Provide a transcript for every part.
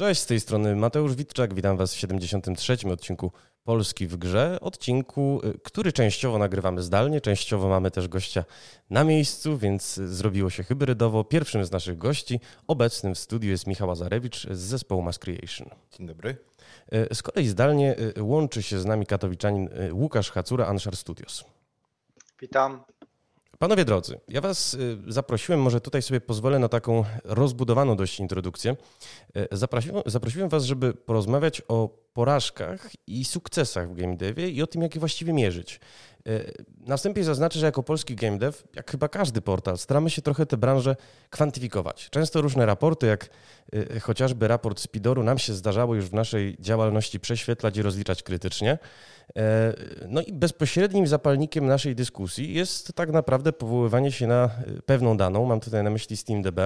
Cześć, z tej strony Mateusz Witczak. Witam Was w 73. odcinku Polski w grze. Odcinku, y, który częściowo nagrywamy zdalnie, częściowo mamy też gościa na miejscu, więc zrobiło się hybrydowo. Pierwszym z naszych gości obecnym w studiu jest Michał Azarewicz z zespołu Mass Creation. Dzień dobry. Y, z kolei zdalnie y, łączy się z nami katowiczanin Łukasz Hacura, Anshar Studios. Witam. Panowie drodzy, ja Was zaprosiłem, może tutaj sobie pozwolę na taką rozbudowaną dość introdukcję. Zaprosiłem, zaprosiłem Was, żeby porozmawiać o porażkach i sukcesach w game devie i o tym, jak je właściwie mierzyć. E, na wstępie zaznaczę, że jako polski game dev, jak chyba każdy portal, staramy się trochę tę branżę kwantyfikować. Często różne raporty, jak e, chociażby raport Spidoru, nam się zdarzało już w naszej działalności prześwietlać i rozliczać krytycznie. E, no i bezpośrednim zapalnikiem naszej dyskusji jest tak naprawdę powoływanie się na pewną daną, mam tutaj na myśli SteamDB.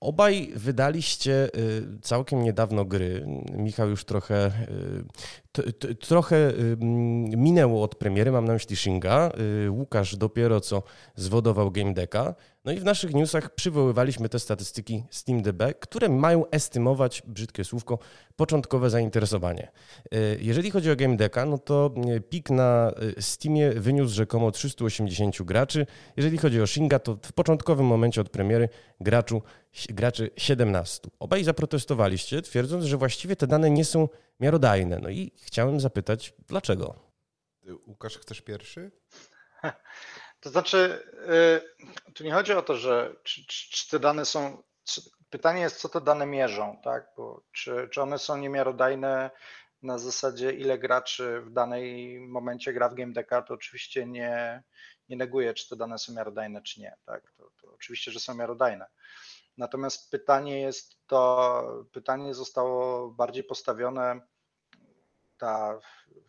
Obaj wydaliście y, całkiem niedawno gry. Michał już trochę, y, trochę y, minęło od premiery, mam na myśli Shinga. Łukasz dopiero co zwodował Game Decka. No i w naszych newsach przywoływaliśmy te statystyki SteamDB, które mają estymować, brzydkie słówko, początkowe zainteresowanie. E, jeżeli chodzi o Game Decka, no to e, pik na e, Steamie wyniósł rzekomo 380 graczy. Jeżeli chodzi o Shinga, to w początkowym momencie od premiery graczu, graczy 17. Obaj zaprotestowaliście, twierdząc, że właściwie te dane nie są miarodajne. No i chciałem zapytać, dlaczego? Łukasz, chcesz pierwszy? To znaczy, y, tu nie chodzi o to, że czy, czy, czy te dane są. Pytanie jest, co te dane mierzą, tak? Bo czy, czy one są niemiarodajne na zasadzie, ile graczy w danej momencie gra w Game Decka, to oczywiście nie, nie neguję, czy te dane są miarodajne, czy nie. Tak? To, to oczywiście, że są miarodajne. Natomiast pytanie jest to, pytanie zostało bardziej postawione ta,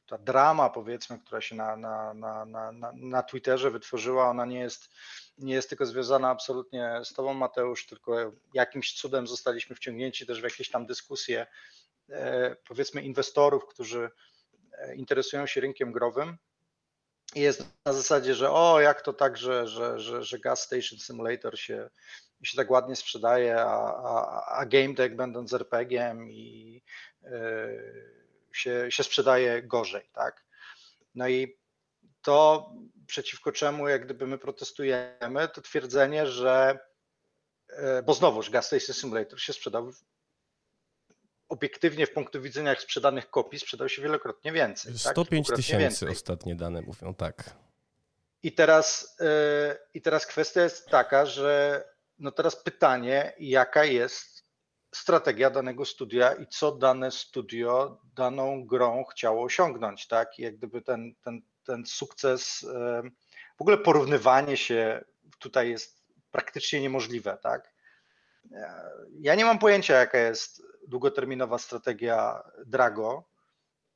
ta drama, powiedzmy, która się na, na, na, na, na Twitterze wytworzyła, ona nie jest, nie jest tylko związana absolutnie z Tobą, Mateusz, tylko jakimś cudem zostaliśmy wciągnięci też w jakieś tam dyskusje, e, powiedzmy, inwestorów, którzy e, interesują się rynkiem growym. I jest na zasadzie, że o, jak to tak, że, że, że, że Gas Station Simulator się, się tak ładnie sprzedaje, a, a, a Game Deck będąc RPG-iem i yy, się, się sprzedaje gorzej, tak? No i to przeciwko czemu jak gdyby my protestujemy, to twierdzenie, że e, bo znowuż Gas Station Simulator się sprzedał obiektywnie w punktu widzenia sprzedanych kopii sprzedał się wielokrotnie więcej. 105 tak? tysięcy ostatnie dane mówią, tak. I teraz, e, I teraz kwestia jest taka, że no teraz pytanie, jaka jest strategia danego studia i co dane studio daną grą chciało osiągnąć, tak? I jak gdyby ten, ten, ten sukces, w ogóle porównywanie się tutaj jest praktycznie niemożliwe, tak? Ja nie mam pojęcia, jaka jest długoterminowa strategia Drago.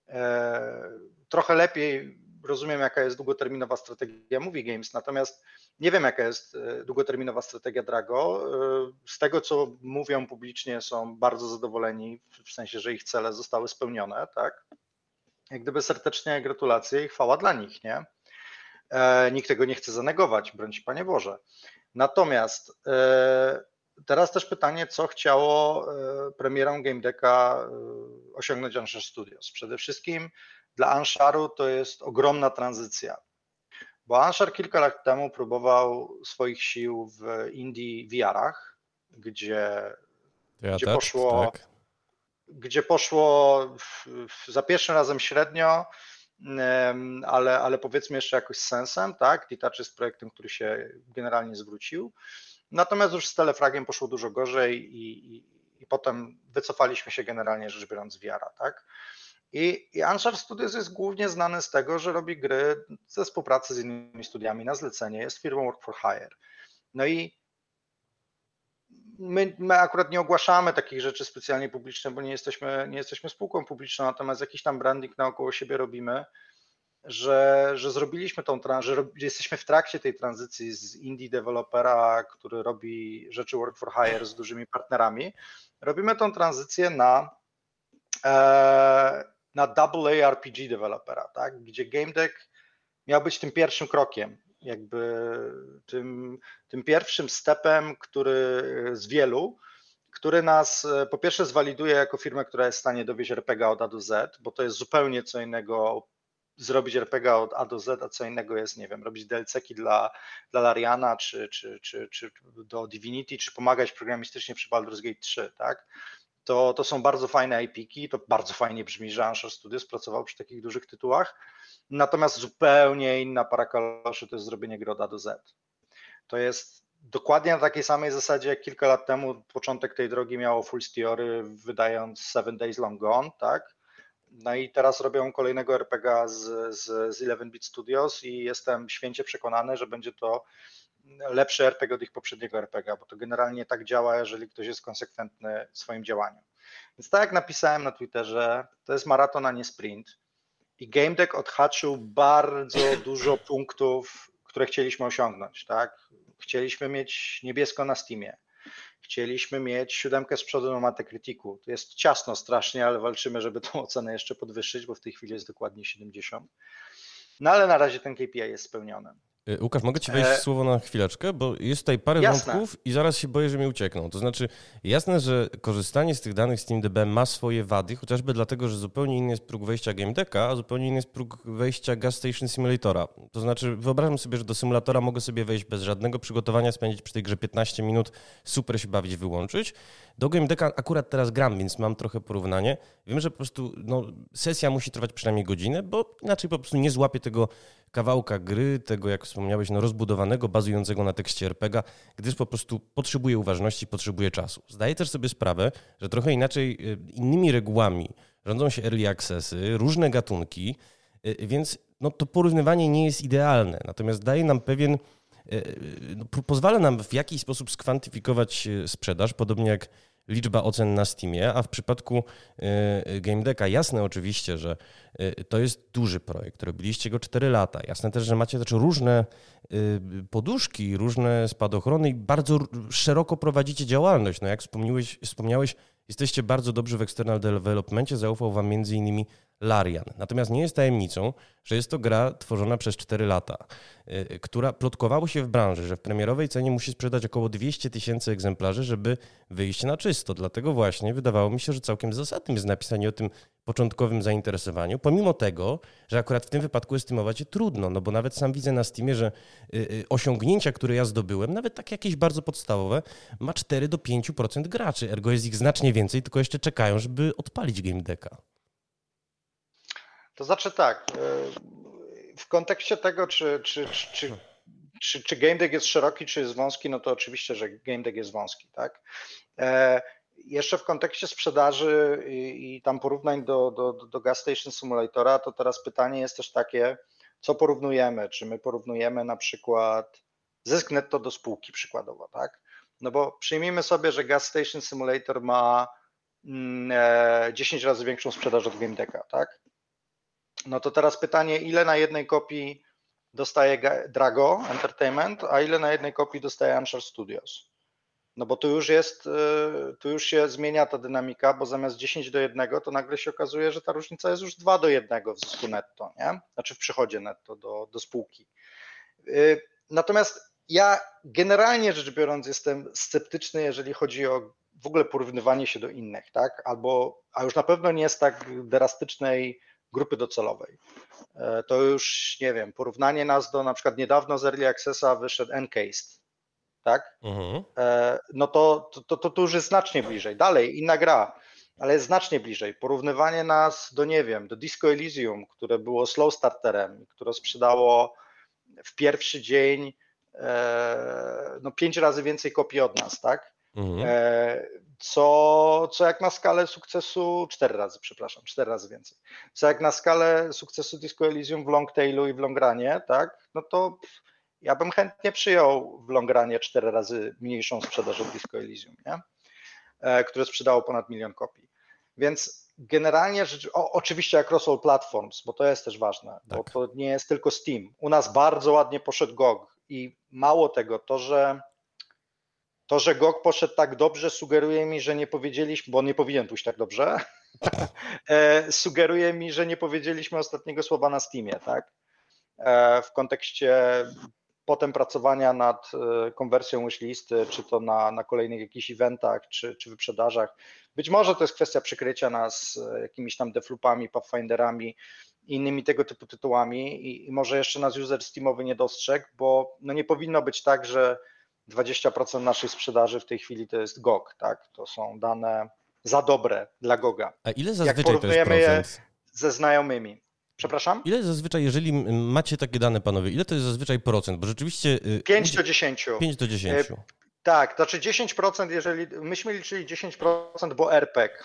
E, trochę lepiej rozumiem, jaka jest długoterminowa strategia Movie Games, natomiast nie wiem, jaka jest e, długoterminowa strategia Drago. E, z tego, co mówią publicznie, są bardzo zadowoleni, w sensie, że ich cele zostały spełnione, tak? Jak gdyby serdecznie gratulacje i chwała dla nich, nie? E, nikt tego nie chce zanegować, broń Panie Boże. Natomiast teraz też pytanie, co chciało premierą Game Decka osiągnąć Ansher Studios. Przede wszystkim dla Ansharu to jest ogromna tranzycja bo Anshar kilka lat temu próbował swoich sił w Indie VR-ach, gdzie, ja gdzie tak, poszło. Tak. Gdzie poszło w, w, za pierwszym razem średnio, ale, ale powiedzmy jeszcze jakoś z sensem, tak? Detach jest projektem, który się generalnie zwrócił. Natomiast już z Telefragiem poszło dużo gorzej i, i, i potem wycofaliśmy się generalnie rzecz biorąc z VR-a, tak? I, I Anshar Studios jest głównie znany z tego, że robi gry ze współpracy z innymi studiami na zlecenie, jest firmą Work for Hire. No i my, my, akurat nie ogłaszamy takich rzeczy specjalnie publicznie, bo nie jesteśmy, nie jesteśmy spółką publiczną, natomiast jakiś tam branding naokoło siebie robimy, że, że zrobiliśmy tą, że jesteśmy w trakcie tej tranzycji z indie dewelopera, który robi rzeczy Work for Hire z dużymi partnerami. Robimy tą tranzycję na e, na AA RPG dewelopera, tak? gdzie Game Deck miał być tym pierwszym krokiem, jakby tym, tym pierwszym stepem, który z wielu, który nas po pierwsze zwaliduje jako firmę, która jest w stanie dowieść RPG od A do Z, bo to jest zupełnie co innego zrobić RPG od A do Z, a co innego jest, nie wiem, robić DLC-ki dla, dla Lariana, czy, czy, czy, czy do Divinity, czy pomagać programistycznie przy Baldur's Gate 3, tak? To, to są bardzo fajne IP-ki, to bardzo fajnie brzmi, że Ansher Studios pracował przy takich dużych tytułach, natomiast zupełnie inna para kaloszy to jest zrobienie gry do Z. To jest dokładnie na takiej samej zasadzie jak kilka lat temu początek tej drogi miało Full Theory wydając Seven Days Long Gone, tak? No i teraz robią kolejnego RPG z, z, z 11-bit Studios i jestem święcie przekonany, że będzie to lepszy RPG od ich poprzedniego RPG, bo to generalnie tak działa, jeżeli ktoś jest konsekwentny w swoim działaniu. Więc tak jak napisałem na Twitterze, to jest maraton, a nie sprint. I Game Deck odhaczył bardzo dużo punktów, które chcieliśmy osiągnąć. Tak? Chcieliśmy mieć niebiesko na Steamie. Chcieliśmy mieć siódemkę z przodu na Metacriticu. To jest ciasno strasznie, ale walczymy, żeby tą ocenę jeszcze podwyższyć, bo w tej chwili jest dokładnie 70. No ale na razie ten KPI jest spełniony. Y, Łukasz, mogę ci wejść w e, słowo na chwileczkę, bo jest tutaj parę jasne. wątków i zaraz się boję, że mi uciekną. To znaczy, jasne, że korzystanie z tych danych z TeamDB ma swoje wady, chociażby dlatego, że zupełnie inny jest próg wejścia GameDecka, a zupełnie inny jest próg wejścia Gas Station Simulatora. To znaczy, wyobrażam sobie, że do symulatora mogę sobie wejść bez żadnego przygotowania, spędzić przy tej grze 15 minut, super się bawić, wyłączyć. Do GameDecka akurat teraz gram, więc mam trochę porównanie. Wiem, że po prostu no, sesja musi trwać przynajmniej godzinę, bo inaczej po prostu nie złapię tego kawałka gry, tego jak wspomniałeś, no, rozbudowanego, bazującego na tekście RPG, gdyż po prostu potrzebuje uważności, potrzebuje czasu. Zdaję też sobie sprawę, że trochę inaczej, y, innymi regułami rządzą się early accessy, różne gatunki, y, więc no, to porównywanie nie jest idealne. Natomiast daje nam pewien, y, no, pozwala nam w jakiś sposób skwantyfikować sprzedaż, podobnie jak liczba ocen na Steamie, a w przypadku y, Game Decka jasne oczywiście, że y, to jest duży projekt. Robiliście go 4 lata. Jasne też, że macie też różne y, poduszki, różne spadochrony i bardzo szeroko prowadzicie działalność. No jak wspomniałeś, wspomniałeś jesteście bardzo dobrzy w external developmentie, zaufał wam między innymi Larian. Natomiast nie jest tajemnicą, że jest to gra tworzona przez 4 lata, y, która plotkowało się w branży, że w premierowej cenie musi sprzedać około 200 tysięcy egzemplarzy, żeby wyjść na czysto. Dlatego właśnie wydawało mi się, że całkiem zasadnym jest napisanie o tym początkowym zainteresowaniu, pomimo tego, że akurat w tym wypadku estymować je trudno, no bo nawet sam widzę na Steamie, że y, y, osiągnięcia, które ja zdobyłem, nawet takie jakieś bardzo podstawowe, ma 4 do 5% graczy, ergo jest ich znacznie więcej, tylko jeszcze czekają, żeby odpalić Game Decka. To znaczy tak, e, w kontekście tego, czy, czy, czy, czy, czy game deck jest szeroki, czy jest wąski, no to oczywiście, że game deck jest wąski, tak? E, jeszcze w kontekście sprzedaży i, i tam porównań do, do, do Gas Station Simulatora, to teraz pytanie jest też takie, co porównujemy? Czy my porównujemy na przykład zysk netto do spółki przykładowo, tak? No bo przyjmijmy sobie, że Gas Station Simulator ma 10 mm, e, razy większą sprzedaż od Game Decka, tak? No to teraz pytanie, ile na jednej kopii dostaje Drago Entertainment, a ile na jednej kopii dostaje Ansher Studios? No bo tu już jest, y, tu już się zmienia ta dynamika, bo zamiast 10 do 1, to nagle się okazuje, że ta różnica jest już 2 do 1 w zysku netto, nie? Znaczy w przychodzie netto do, do spółki. Y, natomiast ja generalnie rzecz biorąc jestem sceptyczny, jeżeli chodzi o w ogóle porównywanie się do innych, tak? Albo, a już na pewno nie jest tak drastycznej grupy docelowej. E, to już, nie wiem, porównanie nas do na przykład niedawno z Early Accessa wyszedł Encased, tak? Mhm. E, no to, to, to, to już jest znacznie bliżej. Dalej, inna gra, ale jest znacznie bliżej. Porównywanie nas do, nie wiem, do Disco Elysium, które było slow starterem, które sprzedało w pierwszy dzień e, no pięć razy więcej kopii od nas, tak? Mhm co, co jak na skalę sukcesu, cztery razy, przepraszam, cztery razy więcej, co jak na skalę sukcesu Disco Elysium w Longtailu i w Longranie, tak, no to ja bym chętnie przyjął w Longranie cztery razy mniejszą sprzedaż od Disco Elysium, nie? E, które sprzedało ponad milion kopii. Więc generalnie rzecz, o, oczywiście across all platforms, bo to jest też ważne, tak. bo to nie jest tylko Steam. U nas bardzo ładnie poszedł GOG i mało tego, to, że to, że GOG poszedł tak dobrze, sugeruje mi, że nie powiedzieliśmy, bo nie powinien pójść tak dobrze, e, sugeruje mi, że nie powiedzieliśmy ostatniego słowa na Steamie, tak? E, w kontekście potem pracowania nad e, konwersją wishlisty, czy to na, na kolejnych jakichś eventach, czy, czy wyprzedażach. Być może to jest kwestia przykrycia nas jakimiś tam deflupami, pathfinderami, innymi tego typu tytułami i, i może jeszcze nas user Steamowy nie dostrzegł, bo no nie powinno być tak, że 20% naszej sprzedaży w tej chwili to jest GOG, tak? To są dane za dobre dla GOGa. A ile zazwyczaj to jest procent? ze znajomymi. Przepraszam? Ile zazwyczaj, jeżeli macie takie dane, panowie, ile to jest zazwyczaj procent? Bo rzeczywiście. 5 y, do 10. 5 do 10. E, tak, to znaczy 10%, jeżeli myśmy liczyli 10%, bo RPG.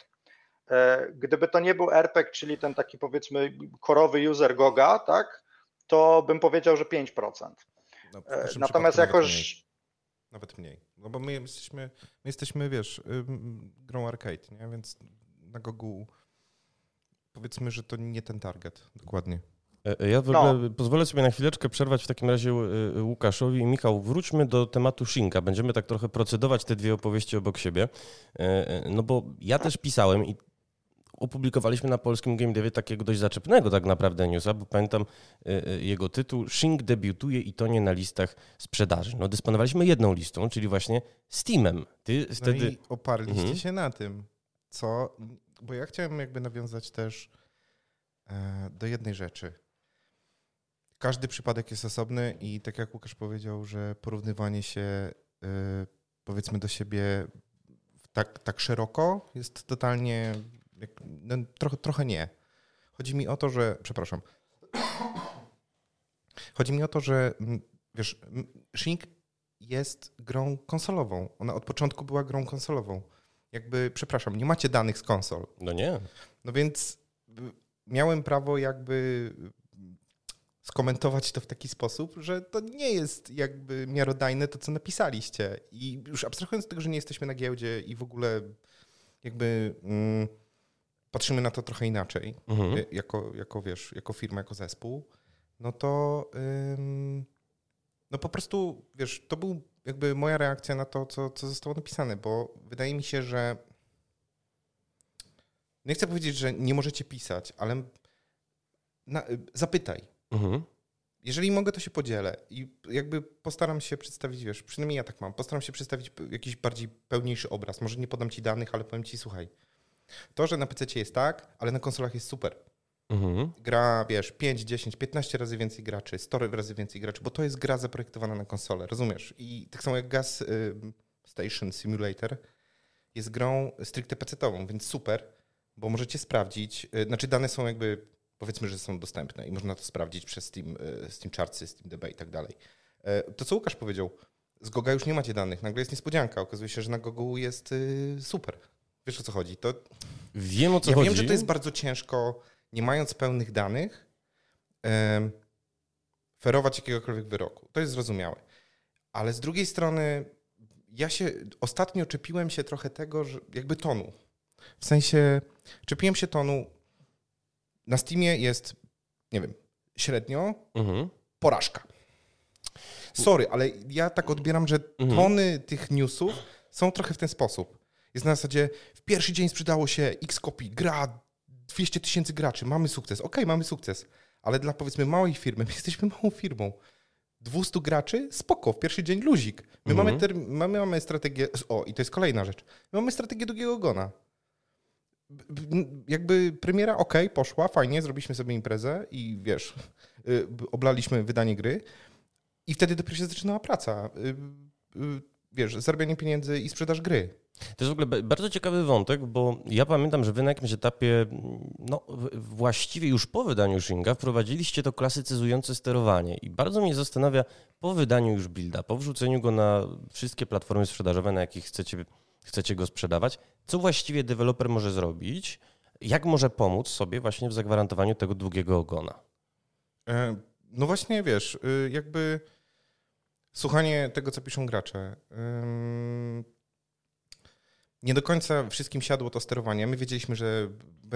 E, gdyby to nie był RPG, czyli ten taki powiedzmy korowy user Goga, tak, to bym powiedział, że 5%. No, e, Natomiast jakoś nawet mniej. No bo my jesteśmy, my jesteśmy wiesz, grą arcade, nie? Więc na Gogu powiedzmy, że to nie ten target dokładnie. E, e, ja w ogóle no. pozwolę sobie na chwileczkę przerwać w takim razie e, Łukaszowi i Michał. Wróćmy do tematu Shinka. Będziemy tak trochę procedować te dwie opowieści obok siebie. No bo ja też pisałem i opublikowaliśmy na polskim Game Devie takiego dość zaczepnego tak naprawdę newsa, bo pamiętam jego tytuł Shink debiutuje i to nie na listach sprzedaży. No dysponowaliśmy jedną listą, czyli właśnie Steamem. Ty no wtedy... i oparliście mhm. się na tym, co bo ja chciałem jakby nawiązać też e, do jednej rzeczy. Każdy przypadek jest osobny i tak jak Łukasz powiedział, że porównywanie się e, powiedzmy do siebie tak, tak szeroko jest totalnie, no, trochę, trochę nie. Chodzi mi o to, że, przepraszam, chodzi mi o to, że wiesz, Shink jest grą konsolową. Ona od początku była grą konsolową jakby, przepraszam, nie macie danych z konsol. No nie. No więc miałem prawo jakby skomentować to w taki sposób, że to nie jest jakby miarodajne to, co napisaliście. I już abstrahując od tego, że nie jesteśmy na giełdzie i w ogóle jakby mm, patrzymy na to trochę inaczej, mhm. jako, jako wiesz, jako firma, jako zespół, no to ym, no po prostu, wiesz, to był jakby moja reakcja na to, co, co zostało napisane, bo wydaje mi się, że nie chcę powiedzieć, że nie możecie pisać, ale na, zapytaj. Mhm. Jeżeli mogę, to się podzielę i jakby postaram się przedstawić, wiesz, przynajmniej ja tak mam, postaram się przedstawić jakiś bardziej pełniejszy obraz. Może nie podam ci danych, ale powiem ci, słuchaj, to, że na PC jest tak, ale na konsolach jest super. Mhm. Gra, wiesz, 5, 10, 15 razy więcej graczy, 100 razy więcej graczy, bo to jest gra zaprojektowana na konsolę, rozumiesz? I tak samo jak Gas y, Station Simulator jest grą stricte PC-ową, więc super, bo możecie sprawdzić, y, znaczy dane są jakby, powiedzmy, że są dostępne i można to sprawdzić przez Steam, y, Steam Chartsy, Steam DB i tak dalej. To, co Łukasz powiedział, z Goga już nie macie danych, nagle jest niespodzianka, okazuje się, że na Gogu jest super. Wiesz o co chodzi? To... Wiem o co ja chodzi. Wiem, że to jest bardzo ciężko nie mając pełnych danych, e, ferować jakiegokolwiek wyroku. To jest zrozumiałe. Ale z drugiej strony, ja się ostatnio czepiłem się trochę tego, że jakby tonu. W sensie, czepiłem się tonu. Na Steamie jest, nie wiem, średnio mhm. porażka. Sorry, ale ja tak odbieram, że mhm. tony tych newsów są trochę w ten sposób. Jest na zasadzie, w pierwszy dzień sprzedało się x kopii, gra 200 tysięcy graczy, mamy sukces. Okej, okay, mamy sukces, ale dla powiedzmy małej firmy, my jesteśmy małą firmą. 200 graczy, spoko, w pierwszy dzień luzik. My, mhm. mamy, mamy, mamy strategię, o i to jest kolejna rzecz, my mamy strategię długiego ogona. Jakby premiera, ok, poszła, fajnie, zrobiliśmy sobie imprezę i wiesz, y, oblaliśmy wydanie gry i wtedy dopiero się zaczynała praca. Wiesz, zarabianie pieniędzy i sprzedaż gry. To jest w ogóle bardzo ciekawy wątek, bo ja pamiętam, że wy na jakimś etapie, no właściwie już po wydaniu Shinga, wprowadziliście to klasycyzujące sterowanie i bardzo mnie zastanawia po wydaniu już builda, po wrzuceniu go na wszystkie platformy sprzedażowe, na jakich chcecie, chcecie go sprzedawać, co właściwie deweloper może zrobić, jak może pomóc sobie właśnie w zagwarantowaniu tego długiego ogona? E, no właśnie, wiesz, y, jakby słuchanie tego, co piszą gracze nie do końca wszystkim siadło to sterowanie. My wiedzieliśmy, że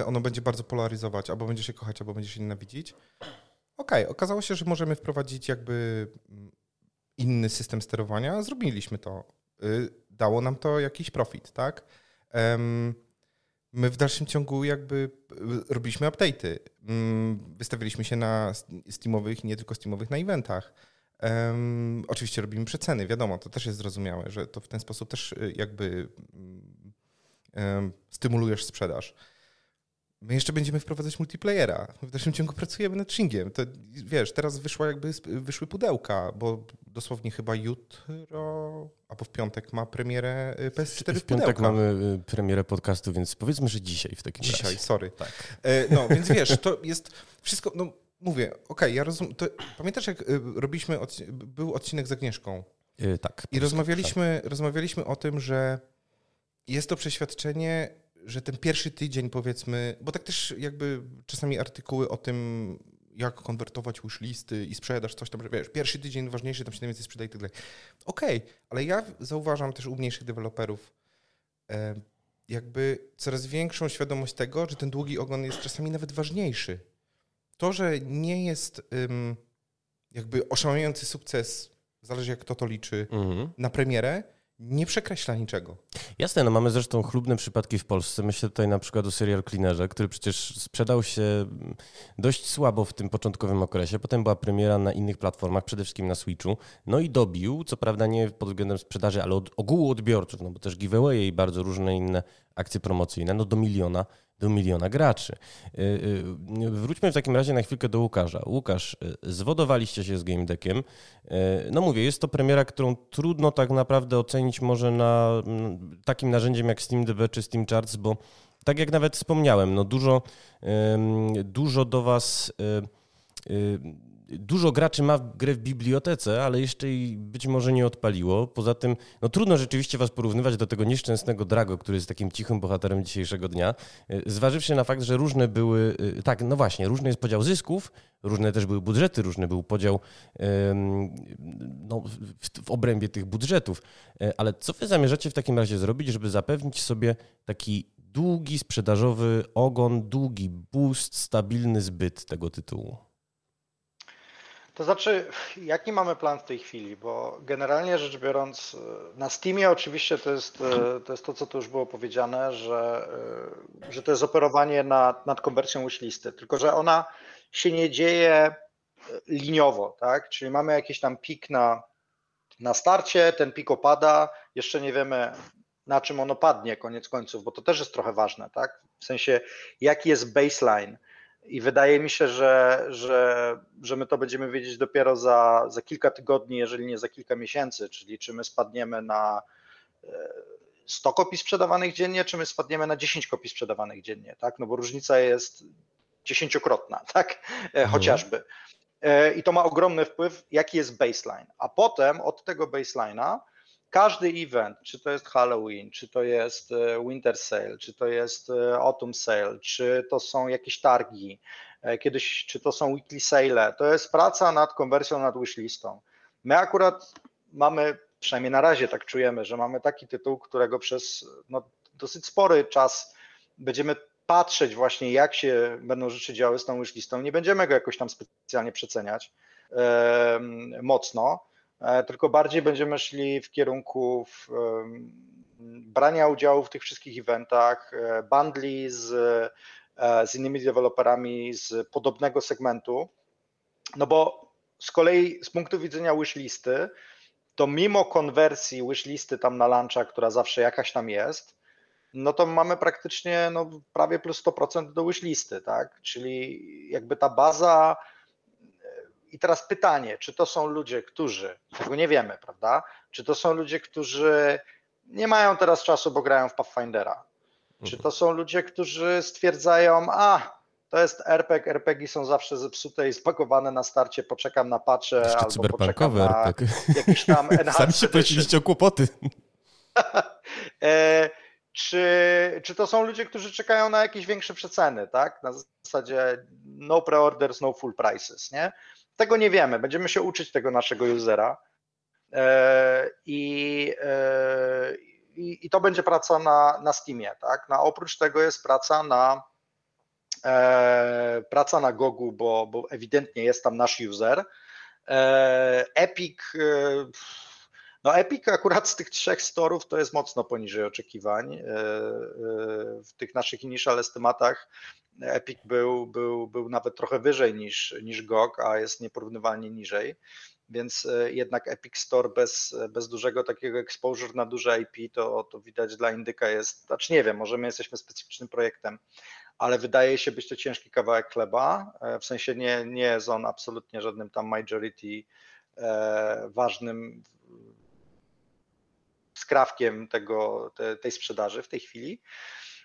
ono będzie bardzo polaryzować, albo będzie się kochać, albo będzie się nienawidzić. Okej, okay, okazało się, że możemy wprowadzić jakby inny system sterowania. Zrobiliśmy to. Y, dało nam to jakiś profit, tak? My w dalszym ciągu jakby y, robiliśmy update'y. Mm, wystawiliśmy się na Steamowych, nie tylko Steamowych, na eventach. Um, oczywiście robimy przeceny, wiadomo, to też jest zrozumiałe, że to w ten sposób też y, jakby um, stymulujesz sprzedaż. My jeszcze będziemy wprowadzać multiplayera. W dalszym ciągu pracujemy nad Shingiem. To, wiesz, teraz wyszła jakby, wyszły pudełka, bo dosłownie chyba jutro albo w piątek ma premierę y, PS4 w, w piątek mamy y, premierę podcastu, więc powiedzmy, że dzisiaj w takim dzisiaj, razie. Dzisiaj, sorry. Tak. E, no, więc wiesz, to jest wszystko, no mówię, okej, okay, ja rozumiem, pamiętasz jak y, robiliśmy, był odcinek z Agnieszką? Yy, tak. I rozmawialiśmy, tak. rozmawialiśmy o tym, że jest to przeświadczenie, że ten pierwszy tydzień powiedzmy, bo tak też jakby czasami artykuły o tym, jak konwertować wishlisty i sprzedaż, coś tam, że wiesz, pierwszy tydzień ważniejszy, tam się najwięcej sprzedaje i tak dalej. Okej, okay, ale ja zauważam też u mniejszych deweloperów e, jakby coraz większą świadomość tego, że ten długi ogon jest czasami nawet ważniejszy. To, że nie jest jakby oszałamiający sukces, zależy jak kto to liczy, mhm. na premierę, nie przekreśla niczego. Jasne, no mamy zresztą chlubne przypadki w Polsce. Myślę tutaj na przykład o Serial Cleanerze, który przecież sprzedał się dość słabo w tym początkowym okresie. Potem była premiera na innych platformach, przede wszystkim na Switchu. No i dobił, co prawda nie pod względem sprzedaży, ale od ogółu odbiorców, no bo też giveaway i bardzo różne inne akcje promocyjne, no do miliona do miliona graczy. Y, y, wróćmy w takim razie na chwilkę do Łukasza. Łukasz, y, zwodowaliście się z Game Deckiem. No mówię, jest to premiera, którą trudno tak naprawdę ocenić może na takim narzędziem jak Steam DB czy Steam Charts, bo tak jak nawet wspomniałem, no dużo, dużo do Was dużo graczy ma grę w bibliotece, ale jeszcze jej być może nie odpaliło. Poza tym, no trudno rzeczywiście was porównywać do tego nieszczęsnego Drago, który jest takim cichym bohaterem dzisiejszego dnia, e, zważywszy na fakt, że różne były, e, tak, no właśnie, różny jest podział zysków, różne też były budżety, różny był podział no, w, w obrębie tych budżetów. E, ale co wy zamierzacie w takim razie zrobić, żeby zapewnić sobie taki długi sprzedażowy ogon, długi boost, stabilny zbyt tego tytułu? To znaczy, jaki mamy plan w tej chwili? Bo generalnie rzecz biorąc, na Steamie oczywiście to jest to, jest to co tu już było powiedziane, że, że to jest operowanie nad, nad konwersją wishlisty, tylko że ona się nie dzieje liniowo, tak? Czyli mamy jakiś tam pik na, na starcie, ten pik opada, jeszcze nie wiemy na czym ono padnie koniec końców, bo to też jest trochę ważne, tak? W sensie, jaki jest baseline, i wydaje mi się, że, że, że my to będziemy wiedzieć dopiero za, za kilka tygodni, jeżeli nie za kilka miesięcy, czyli czy my spadniemy na 100 e, kopii sprzedawanych dziennie, czy my spadniemy na 10 kopii sprzedawanych dziennie, tak? No bo różnica jest dziesięciokrotna, tak? E, mhm. Chociażby. E, I to ma ogromny wpływ, jaki jest baseline. A potem od tego baseline'a każdy event, czy to jest Halloween, czy to jest e, Winter Sale, czy to jest e, Autumn Sale, czy to są jakieś targi, e, kiedyś, czy to są weekly sale, to jest praca nad konwersją, nad wishlistą. My akurat mamy, przynajmniej na razie tak czujemy, że mamy taki tytuł, którego przez no, dosyć spory czas będziemy patrzeć właśnie, jak się będą rzeczy działy z tą wishlistą. Nie będziemy go jakoś tam specjalnie przeceniać mocno tylko bardziej będziemy szli w kierunku w, brania udziału w tych wszystkich eventach, e, bundli z, e, z innymi deweloperami z podobnego segmentu. No bo z kolei z punktu widzenia wishlisty, to mimo konwersji wishlisty tam na luncha, która zawsze jakaś tam jest, no to mamy praktycznie no, prawie plus 100% do wishlisty, tak? Czyli jakby ta baza i teraz pytanie, czy to są ludzie, którzy, tego nie wiemy, prawda? Czy to są ludzie, którzy nie mają teraz czasu, bo grają w Pathfindera? Czy to są ludzie, którzy stwierdzają, a to jest RPG, RPG są zawsze zepsute i spakowane na starcie, poczekam na pacze albo poczekam na RPG. jakiś tam Sami się prosiliście o kłopoty. E, czy, czy to są ludzie, którzy czekają na jakieś większe przeceny, tak? Na zasadzie no preorders, no full prices, nie? Tego nie wiemy. Będziemy się uczyć tego naszego usera. E, I, e, i, i to będzie praca na, na Steamie, tak? No, oprócz tego jest praca na e, praca na Gogu, bo, bo ewidentnie jest tam nasz user. Epic No Epic akurat z tych trzech storów to jest mocno poniżej oczekiwań. E, w tych naszych initial estymatach Epic był, był, był nawet trochę wyżej niż, niż GOG, a jest nieporównywalnie niżej więc e, jednak Epic Store bez, bez dużego takiego exposure na duże IP, to, to widać dla Indyka jest, znaczy nie wiem, może my jesteśmy specyficznym projektem, ale wydaje się być to ciężki kawałek chleba, e, w sensie nie, nie jest on absolutnie żadnym tam majority e, ważnym skrawkiem tego, te, tej sprzedaży w tej chwili.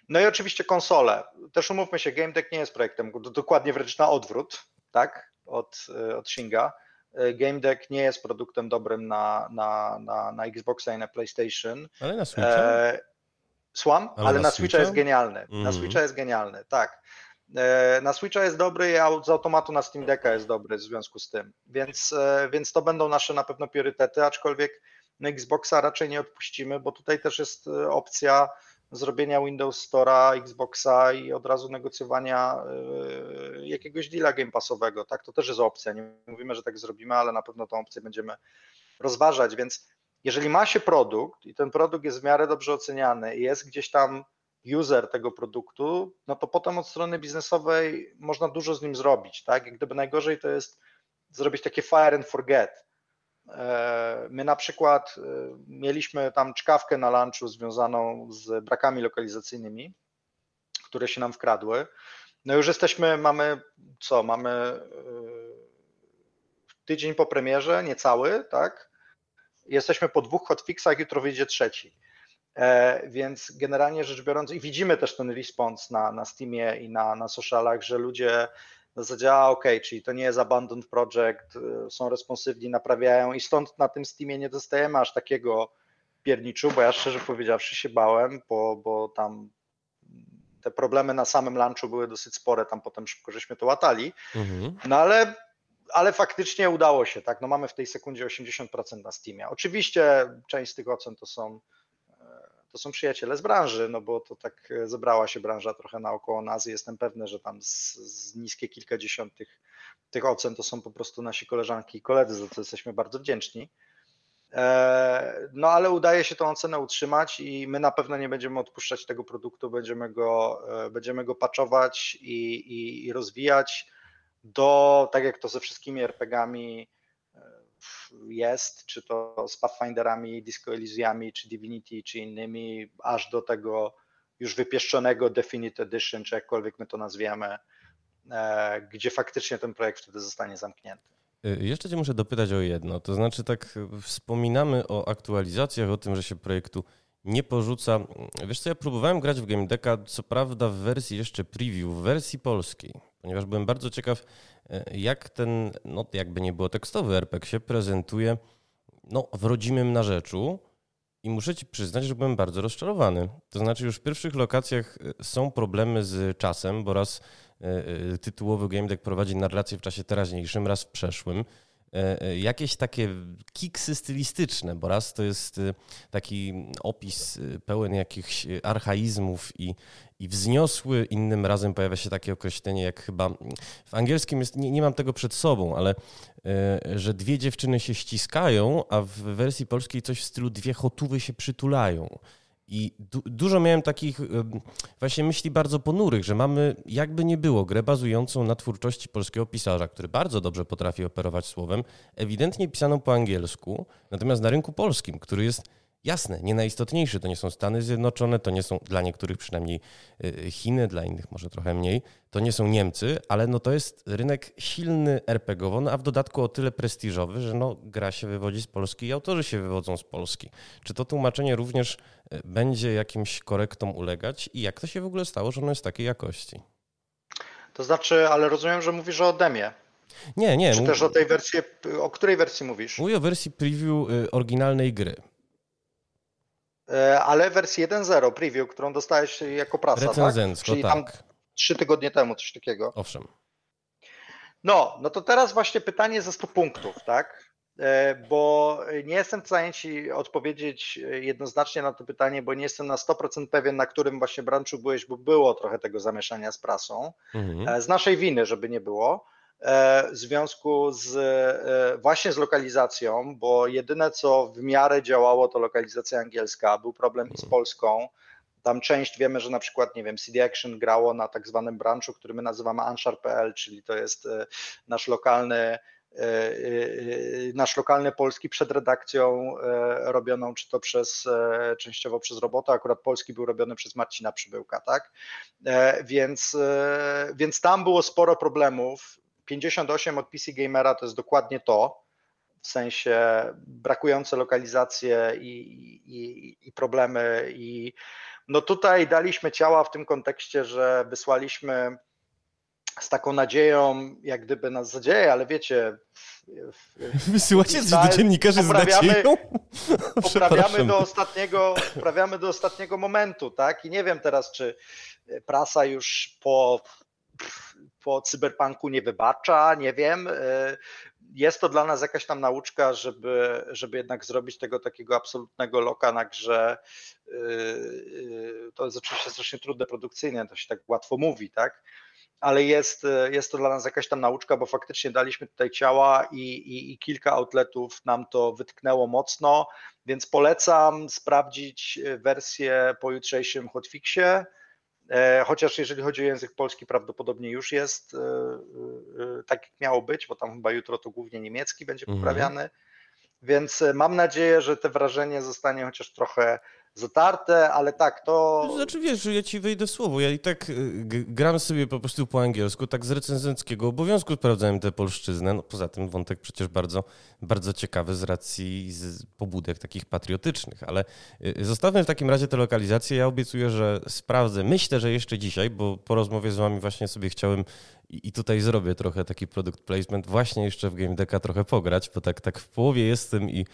No i oczywiście konsole. Też umówmy się, Game Deck nie jest projektem, dokładnie wręcz na odwrót, tak, od, od Shinga E, Game Deck nie jest produktem dobrym na, na, na, na Xboxa i na PlayStation. Ale na Switcha? E, słucham? Ale, ale na, na Switcha jest genialny. Mm. Na mhm. Switcha jest genialny, tak. E, na Switcha jest dobry, a z automatu na Steam Decka jest dobry w związku z tym. Więc, e, więc to będą nasze na pewno priorytety, aczkolwiek na Xboxa raczej nie odpuścimy, bo tutaj też jest opcja zrobienia Windows Store'a, Xboxa i od razu negocjowania y, jakiegoś deala game passowego. Tak, to też jest opcja. Nie mówimy, że tak zrobimy, ale na pewno tą opcję będziemy rozważać. Więc jeżeli ma się produkt i ten produkt jest w miarę dobrze oceniany i jest gdzieś tam user tego produktu, no to potem od strony biznesowej można dużo z nim zrobić. Tak? Jak gdyby najgorzej to jest zrobić takie fire and forget E, my na przykład e, mieliśmy tam czkawkę na lunchu związaną z brakami lokalizacyjnymi, które się nam wkradły. No już jesteśmy, mamy co, mamy e, tydzień po premierze, niecały, tak? Jesteśmy po dwóch hotfixach, jutro wyjdzie trzeci. Więc generalnie rzecz biorąc, i widzimy też ten response na, na Steamie i na, na socialach, że ludzie w zasadzie, a ok, czyli to nie jest abandoned project, y, są responsywni, naprawiają i stąd na tym Steamie nie dostajemy aż takiego pierniczu, bo ja szczerze powiedziawszy się bałem, bo, bo tam te problemy na samym lunchu były dosyć spore, tam potem szybko żeśmy to łatali, mhm. no ale, ale faktycznie udało się, tak, no mamy w tej sekundzie 80% na Steamie. Oczywiście część z tych ocen to są to są przyjaciele z branży, no bo to tak e, zebrała się branża trochę naokoło nas i jestem pewny, że tam z, z niskie kilkadziesiąt tych, tych ocen to są po prostu nasi koleżanki i koledzy, za co jesteśmy bardzo wdzięczni. E, no ale udaje się tą ocenę utrzymać i my na pewno nie będziemy odpuszczać tego produktu, będziemy go, e, będziemy go patchować i, i, i rozwijać do, tak jak to ze wszystkimi RPGami, jest, czy to z Pathfinderami, Disco Elysiami, czy Divinity, czy innymi, aż do tego już wypieszczonego Definite Edition, czy jakkolwiek my to nazwiemy, e, gdzie faktycznie ten projekt wtedy zostanie zamknięty. Y, jeszcze Cię muszę dopytać o jedno. To znaczy, tak wspominamy o aktualizacjach, o tym, że się projektu nie porzuca. Wiesz co, ja próbowałem grać w Game Decka, co prawda w wersji jeszcze preview, w wersji polskiej, ponieważ byłem bardzo ciekaw, E, jak ten, no jakby nie było tekstowy RPG się prezentuje no, w rodzimym narzeczu i muszę ci przyznać, że byłem bardzo rozczarowany. To znaczy już w pierwszych lokacjach e, są problemy z czasem, bo raz e, tytułowy game deck prowadzi narrację w czasie teraźniejszym, raz w przeszłym. Jakieś takie kiksy stylistyczne, bo raz to jest taki opis pełen jakichś archaizmów i, i wzniosły. Innym razem pojawia się takie określenie, jak chyba w angielskim jest, nie, nie mam tego przed sobą, ale e, że dwie dziewczyny się ściskają, a w wersji polskiej coś w stylu dwie chotówy się przytulają. I du dużo miałem takich właśnie myśli bardzo ponurych, że mamy jakby nie było grę bazującą na twórczości polskiego pisarza, który bardzo dobrze potrafi operować słowem, ewidentnie pisaną po angielsku, natomiast na rynku polskim, który jest Jasne, nie najistotniejszy to nie są Stany Zjednoczone, to nie są dla niektórych przynajmniej y, Chiny, dla innych może trochę mniej, to nie są Niemcy, ale no to jest rynek silny RPGowo, no a w dodatku o tyle prestiżowy, że no gra się wywodzi z Polski i autorzy się wywodzą z Polski. Czy to tłumaczenie również y, będzie jakimś korektom ulegać i jak to się w ogóle stało, że ono jest takiej jakości? To znaczy, ale rozumiem, że mówisz o demie. Nie, nie. Czy też o tej wersji, o której wersji mówisz? Mówię o wersji preview y, oryginalnej gry. E, ale wersję 1.0 preview, którą dostałeś jako prasa, tak? Recenzencko, tak? Czyli tak. tam trzy tygodnie temu, coś takiego. Owszem. No, no to teraz właśnie pytanie ze 100 punktów, tak? E, bo nie jestem w stanie Ci odpowiedzieć jednoznacznie na to pytanie, bo nie jestem na 100% pewien, na którym właśnie branchu byłeś, bo było trochę tego zamieszania z prasą. Mhm. E, z naszej winy, żeby nie było. W związku z właśnie z lokalizacją, bo jedyne co w miarę działało to lokalizacja angielska, był problem i z Polską. Tam część wiemy, że na przykład, nie wiem, CD Action grało na tak zwanym branchu, który my nazywamy Anshar.pl, czyli to jest nasz lokalny E, e, nasz lokalny polski przed redakcją e, robioną, czy to przez częściowo przez robotę, akurat polski był robiony przez Marcina Przybyłka, tak? Więc, więc tam było sporo problemów. 58 od PC Gamera to jest dokładnie to, w sensie brakujące lokalizacje i, i, i problemy i no tutaj daliśmy ciała w tym kontekście, że wysłaliśmy z taką nadzieją, jak gdyby nas zadzieje, ale wiecie. Wysyłacie coś do dziennikarzy z nadzieją? Poprawiamy do, ostatniego, poprawiamy do ostatniego momentu, tak? I nie wiem teraz, czy prasa już po, po cyberpunku nie wybacza, nie wiem. Jest to dla nas jakaś tam nauczka, żeby, żeby jednak zrobić tego takiego absolutnego loka na grze. To jest oczywiście strasznie trudne produkcyjnie, to się tak łatwo mówi, tak? ale jest, e, jest to dla nas jakaś tam nauczka, bo faktycznie daliśmy tutaj ciała i, i, i, kilka outletów nam to wytknęło mocno, więc polecam sprawdzić e, wersję po jutrzejszym hotfixie, e, chociaż jeżeli chodzi o język polski prawdopodobnie już jest tak jak miało być, bo tam chyba jutro to głównie niemiecki będzie mhm. poprawiany, więc mam nadzieję, że to wrażenie zostanie chociaż trochę zatarte, ale tak, to... Znaczy wiesz, ja ci wejdę w słowo, ja i tak y, gram sobie po prostu po angielsku, tak z recenzenckiego obowiązku sprawdzałem tę polszczyznę, no poza tym wątek przecież bardzo, bardzo ciekawy z racji z pobudek takich patriotycznych, ale y, zostawmy w takim razie tę lokalizację, ja obiecuję, że sprawdzę, myślę, że jeszcze dzisiaj, bo po rozmowie z wami właśnie sobie chciałem i tutaj zrobię trochę taki product placement, właśnie jeszcze w Game Decka trochę pograć, bo tak, tak w połowie jestem i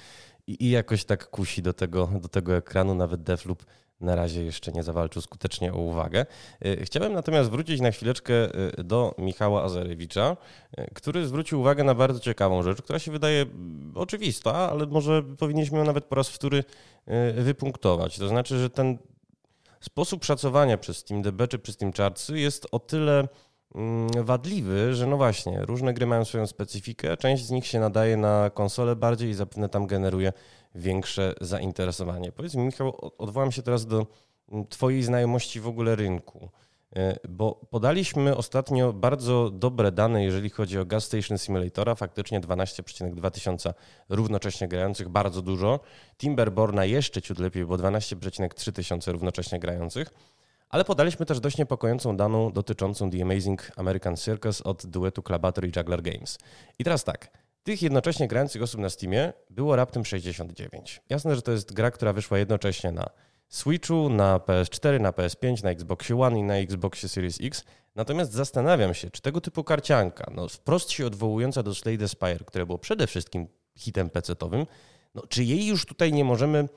i, i jakoś tak kusi do tego, do tego ekranu. Nawet Defloop na razie jeszcze nie zawalczył skutecznie o uwagę. Y, chciałem natomiast wrócić na chwileczkę y, do Michała Azarewicza, y, który zwrócił uwagę na bardzo ciekawą rzecz, która się wydaje mm, oczywista, ale może powinniśmy ją nawet po raz wtóry wypunktować. To znaczy, że ten sposób szacowania przez SteamDB czy przez Chartsy jest o tyle wadliwy, że no właśnie, różne gry mają swoją specyfikę, część z nich się nadaje na konsolę bardziej i zapewne tam generuje większe zainteresowanie. Powiedz mi, Michał, odwołam się teraz do mm, Twojej znajomości w ogóle rynku, e, bo podaliśmy ostatnio bardzo dobre dane, jeżeli chodzi o Gas Station Simulatora, faktycznie 12,2 tysiąca równocześnie grających, bardzo dużo. Timberborna jeszcze ciut lepiej, bo 12,3 tysiące równocześnie grających. Ale podaliśmy też dość niepokojącą daną dotyczącą The Amazing American Circus od duetu Clubator i Juggler Games. I teraz tak, tych jednocześnie grających osób na Steamie było raptem 69. Jasne, że to jest gra, która wyszła jednocześnie na Switchu, na PS4, na PS5, na Xbox One i na Xbox Series X. Natomiast zastanawiam się, czy tego typu karcianka, no wprost się odwołująca do Slade Spire, które było przede wszystkim hitem PC-owym, no, czy jej już tutaj nie możemy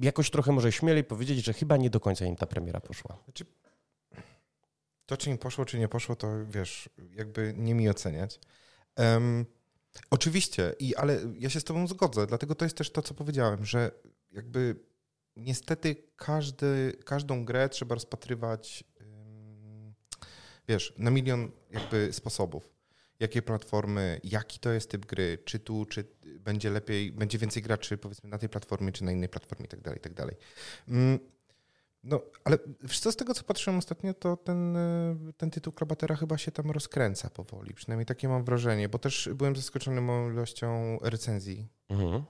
jakoś trochę może śmielej powiedzieć, że chyba nie do końca im ta premiera poszła. Znaczy, to, czy im poszło, czy nie poszło, to wiesz, jakby nie mi oceniać. Um, oczywiście, i, ale ja się z Tobą zgodzę, dlatego to jest też to, co powiedziałem, że jakby niestety każdy, każdą grę trzeba rozpatrywać, um, wiesz, na milion jakby sposobów jakie platformy, jaki to jest typ gry, czy tu, czy będzie lepiej, będzie więcej graczy powiedzmy na tej platformie, czy na innej platformie i tak dalej, i tak dalej. Mm, no, ale co z tego, co patrzyłem ostatnio, to ten, e, ten tytuł Klabatera chyba się tam rozkręca powoli. Przynajmniej takie mam wrażenie, bo też byłem zaskoczony moją ilością recenzji mhm.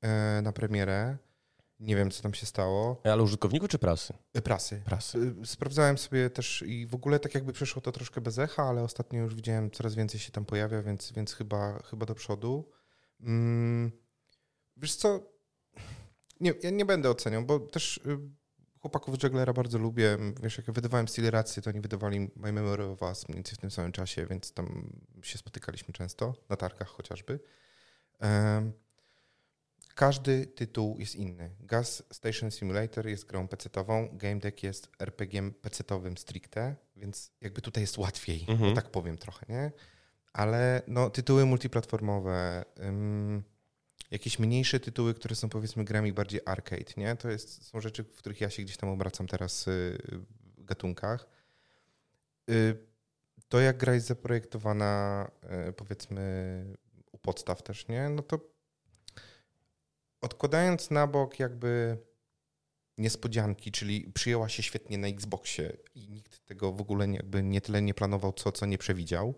E, na premierę. Nie wiem, co tam się stało. Ale użytkowników czy prasy? E, prasy. Prasy. E, sprawdzałem sobie też i w ogóle tak jakby przeszło to troszkę bez echa, ale ostatnio już widziałem coraz więcej się tam pojawia, więc, więc chyba, chyba do przodu. Hmm. Wiesz co, nie, ja nie będę oceniał, bo też y, chłopaków z Jugglera bardzo lubię. Wiesz, jak ja wydawałem Steel Rację, to oni wydawali My Memory of Us mniej więcej w tym samym czasie, więc tam się spotykaliśmy często, na targach chociażby. Um, każdy tytuł jest inny. Gas Station Simulator jest grą PC-ową, Game Deck jest RPG-iem PC-owym stricte, więc jakby tutaj jest łatwiej, mhm. tak powiem trochę, nie? Ale no, tytuły multiplatformowe, ym, jakieś mniejsze tytuły, które są powiedzmy grami bardziej arcade, nie? To jest, są rzeczy, w których ja się gdzieś tam obracam teraz y, w gatunkach. Y, to, jak gra jest zaprojektowana, e, powiedzmy, u podstaw też, nie? No to odkładając na bok jakby niespodzianki, czyli przyjęła się świetnie na Xboxie i nikt tego w ogóle jakby nie tyle nie planował, co, co nie przewidział,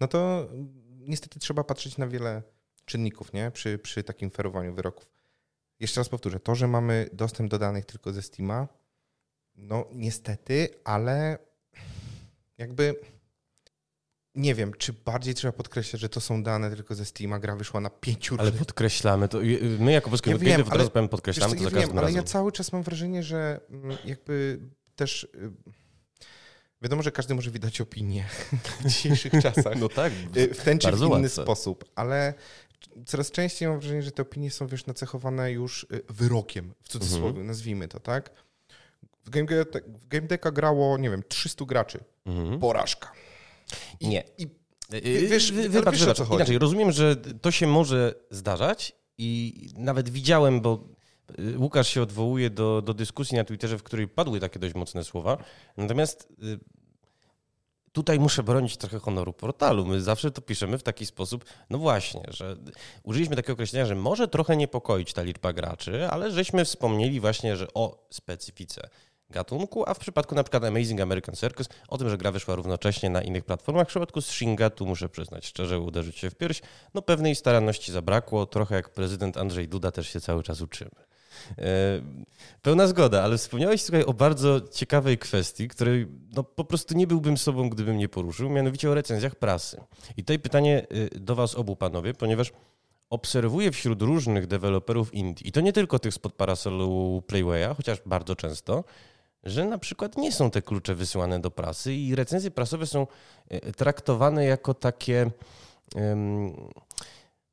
no to niestety trzeba patrzeć na wiele czynników nie? Przy, przy takim ferowaniu wyroków. Jeszcze raz powtórzę, to, że mamy dostęp do danych tylko ze Steama, no niestety, ale jakby nie wiem, czy bardziej trzeba podkreślać, że to są dane tylko ze Steama, gra wyszła na pięciu Ale podkreślamy to. My jako Polskie ja wiem, ale, powiem, podkreślamy wiesz, to za ja wiem, Ale ja cały czas mam wrażenie, że mm, jakby też y, wiadomo, że każdy może wydać opinię w dzisiejszych czasach. No tak. Y, w ten czy w inny łatwe. sposób, ale coraz częściej mam wrażenie, że te opinie są wiesz, nacechowane już y, wyrokiem, w cudzysłowie, mhm. nazwijmy to, tak? W Game, w Game Decka grało, nie wiem, 300 graczy. Mhm. Porażka. I, nie. I, y, y, wiesz, wybacz, wiesz, wybacz. Inaczej, rozumiem, że to się może zdarzać i nawet widziałem, bo Łukasz się odwołuje do, do dyskusji na Twitterze, w której padły takie dość mocne słowa. Natomiast tutaj muszę bronić trochę honoru portalu. My zawsze to piszemy w taki sposób, no właśnie, że użyliśmy takiego określenia, że może trochę niepokoić ta liczba graczy, ale żeśmy wspomnieli właśnie, że o specyfice gatunku, a w przypadku na przykład Amazing American Circus o tym, że gra wyszła równocześnie na innych platformach. W przypadku Shinga, tu muszę przyznać szczerze, uderzyć się w pierś, no pewnej staranności zabrakło, trochę jak prezydent Andrzej Duda też się cały czas uczymy. E, pełna zgoda, ale wspomniałeś słuchaj, o bardzo ciekawej kwestii, której no, po prostu nie byłbym sobą, gdybym nie poruszył, mianowicie o recenzjach prasy. I tutaj pytanie y, do Was obu panowie, ponieważ obserwuję wśród różnych deweloperów indie, i to nie tylko tych spod parasolu Playwaya, chociaż bardzo często, że na przykład nie są te klucze wysyłane do prasy i recenzje prasowe są y, traktowane jako takie.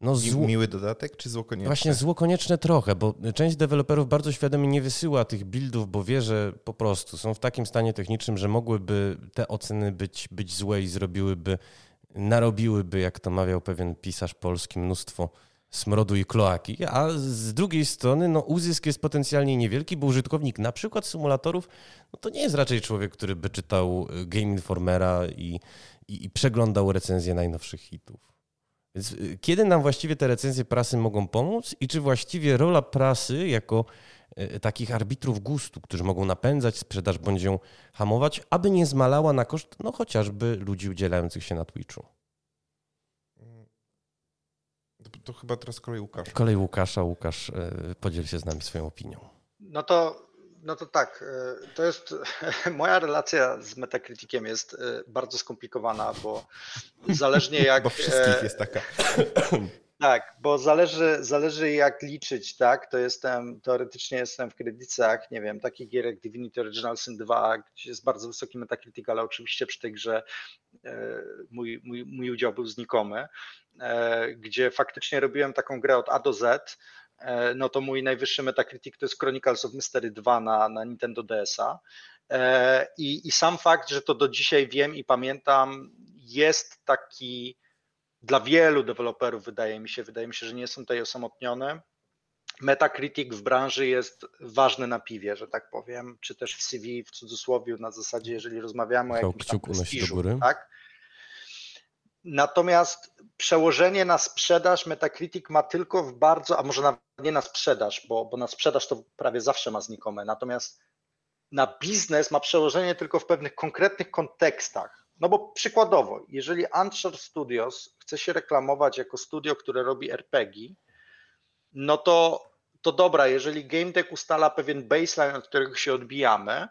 No, zło... Miły dodatek czy zło konieczne? Właśnie zło konieczne trochę, bo część deweloperów bardzo świadomie nie wysyła tych buildów, bo wie, że po prostu są w takim stanie technicznym, że mogłyby te oceny być, być złe i zrobiłyby, narobiłyby, jak to mawiał pewien pisarz polski, mnóstwo smrodu i kloaki, a z drugiej strony no, uzysk jest potencjalnie niewielki, bo użytkownik na przykład symulatorów no, to nie jest raczej człowiek, który by czytał Game Informera i, i, i przeglądał recenzje najnowszych hitów. Więc y, kiedy nam właściwie te recenzje prasy mogą pomóc i czy właściwie rola prasy jako y, takich arbitrów gustu, którzy mogą napędzać sprzedaż bądź ją hamować, aby nie zmalała na koszt no chociażby ludzi udzielających się na Twitchu? To, chyba teraz kolej Łukasza. Kolej Łukasza. Łukasz, y, podziel się z nami swoją opinią. No to no to tak, e, to jest moja relacja z Metacriticiem jest e, bardzo skomplikowana, bo zależnie jak. bo wszystkich e, jest taka. Tak, bo zależy, zależy jak liczyć, tak? To jestem, teoretycznie jestem w kredytach, nie wiem, takich gier jak Divinity Original Sin 2, gdzie jest bardzo wysoki Metacritic, ale oczywiście przy tej grze mój, mój, mój udział był znikomy, gdzie faktycznie robiłem taką grę od A do Z, E, no to mój najwyższy Metacritic to jest Chronicles of Mystery 2 na, na Nintendo DS-a. E, I, I sam fakt, że to do dzisiaj wiem i pamiętam, jest taki dla wielu deweloperów, wydaje mi się, wydaje mi się, że nie są tutaj osamotnione. Metacritic w branży jest ważny na piwie, że tak powiem, czy też w CV w cudzysłowie, na zasadzie, jeżeli rozmawiamy o jakimś tam prestiżu, tak? Natomiast przełożenie na sprzedaż Metacritic ma tylko w bardzo, a może nawet nie na sprzedaż, bo, bo na sprzedaż to prawie zawsze ma znikome, natomiast na biznes ma przełożenie tylko w pewnych konkretnych kontekstach. No bo przykładowo, jeżeli Antshore Studios chce się reklamować jako studio, które robi RPG, no to, to dobra, jeżeli Game Deck ustala pewien baseline, od którego się odbijamy,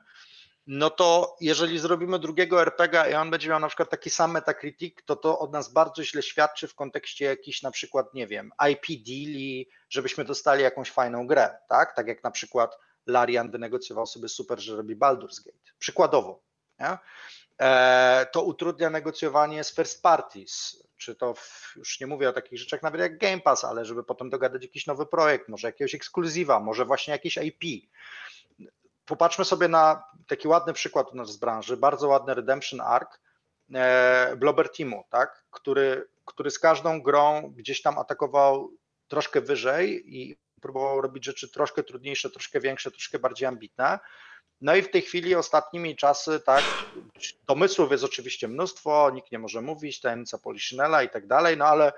no to jeżeli zrobimy drugiego RPG i on będzie miał na przykład taki sam Metacritic, to to od nas bardzo źle świadczy w kontekście jakiś na przykład, nie wiem, IP deali, żebyśmy dostali jakąś fajną grę, tak? Tak jak na przykład Larian wynegocjował sobie super, że robi Baldur's Gate. Przykładowo. Nie? E, to utrudnia negocjowanie z first parties, czy to w, już nie mówię o takich rzeczach nawet jak Game Pass, ale żeby potem dogadać jakiś nowy projekt, może jakiegoś ekskluzywa, może właśnie jakieś IP popatrzmy sobie na taki ładny przykład u nas z branży, bardzo ładny Redemption Arc e, Teamu, tak? który, który z każdą grą gdzieś tam atakował troszkę wyżej i próbował robić rzeczy troszkę trudniejsze, troszkę większe, troszkę bardziej ambitne. No i w tej chwili ostatnimi czasy, tak, domysłów jest oczywiście mnóstwo, nikt nie może mówić, tajemnica Poliszynela i tak dalej, no ale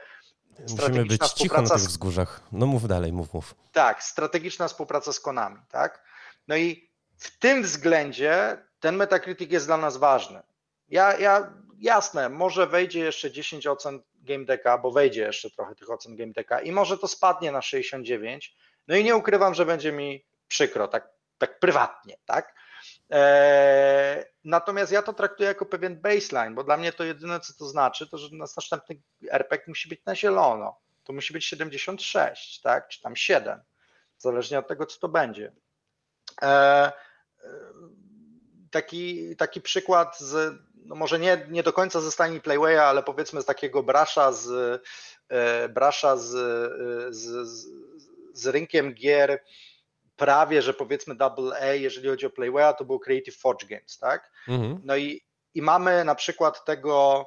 Musimy być cicho na tych wzgórzach. No mów dalej, mów, mów. Tak, strategiczna współpraca z Konami, tak? No i w tym względzie ten Metacritic jest dla nas ważny. Ja, ja jasne, może wejdzie jeszcze 10 ocen Game Decka, bo wejdzie jeszcze trochę tych ocen Game Decka i może to spadnie na 69. No i nie ukrywam, że będzie mi przykro, tak, tak prywatnie, tak? Eee, natomiast ja to traktuję jako pewien baseline, bo dla mnie to jedyne, co to znaczy, to że następny RPG musi być na zielono. To musi być 76, tak? Czy tam 7, zależnie od tego, co to będzie. Eee, taki, taki przykład z, no może nie, nie do końca ze stajni Playwaya, ale powiedzmy z takiego brasza z, e, brasza z, z, z rynkiem gier prawie, że powiedzmy double A, jeżeli chodzi o Playwaya, to był Creative Forge Games, tak? Mhm. No i, i mamy na przykład tego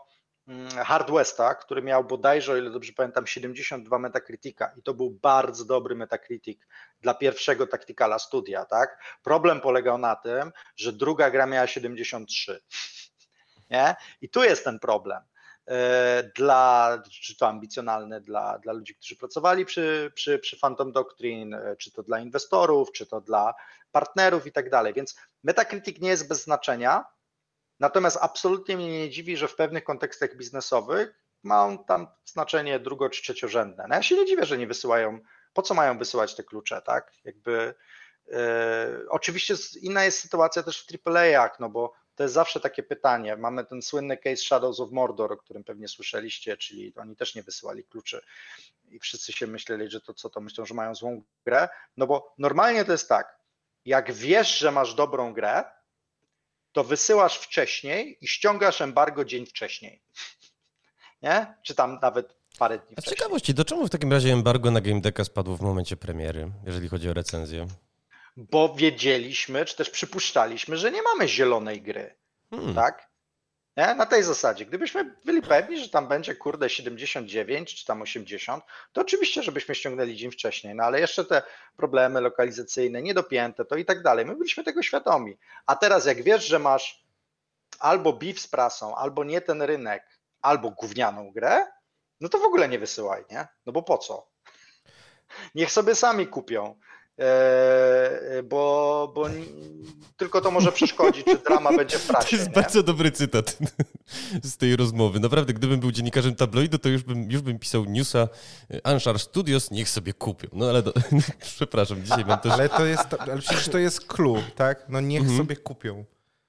mm, Hard Westa, który miał bodajże, o ile dobrze pamiętam, 72 Metacritica i to był bardzo dobry Metacritic dla pierwszego Tacticala Studia, tak? Problem polegał na tym, że druga gra miała 73. Nie? I tu jest ten problem. E, dla, czy to ambicjonalne dla, dla ludzi, którzy pracowali przy, przy, przy Phantom Doctrine, e, czy to dla inwestorów, czy to dla partnerów i tak dalej. Więc Metacritic nie jest bez znaczenia, natomiast absolutnie mnie nie dziwi, że w pewnych kontekstach biznesowych ma on tam znaczenie drugo- czy trzeciorzędne. No ja się nie dziwię, że nie wysyłają, po co mają wysyłać te klucze, tak? Jakby e, Oczywiście inna jest sytuacja też w AAA-ach, no bo to jest zawsze takie pytanie. Mamy ten słynny case Shadows of Mordor, o którym pewnie słyszeliście, czyli oni też nie wysyłali kluczy i wszyscy się myśleli, że to co to myślą, że mają złą grę. No bo normalnie to jest tak, jak wiesz, że masz dobrą grę, to wysyłasz wcześniej i ściągasz embargo dzień wcześniej. Nie? Czy tam nawet parę dni A wcześniej. ciekawości, do czemu w takim razie embargo na Game Decka spadło w momencie premiery, jeżeli chodzi o recenzję? Bo wiedzieliśmy, czy też przypuszczaliśmy, że nie mamy zielonej gry. Hmm. Tak? Nie? Na tej zasadzie. Gdybyśmy byli pewni, że tam będzie kurde 79 czy tam 80, to oczywiście, żebyśmy ściągnęli dzień wcześniej, no ale jeszcze te problemy lokalizacyjne, niedopięte, to i tak dalej. My byliśmy tego świadomi. A teraz jak wiesz, że masz albo beef z prasą, albo nie ten rynek, albo gównianą grę, no to w ogóle nie wysyłaj, nie? No bo po co? Niech sobie sami kupią. E, bo, bo tylko to może przeszkodzić, czy drama będzie w prasie. To jest nie? bardzo dobry cytat z tej rozmowy. Naprawdę, gdybym był dziennikarzem tabloidu, to już bym, już bym pisał newsa Anshar Studios, niech sobie kupią. No ale do, przepraszam, dzisiaj mam też... Ale to jest, ale przecież to jest clue, tak? No niech mhm. sobie kupią.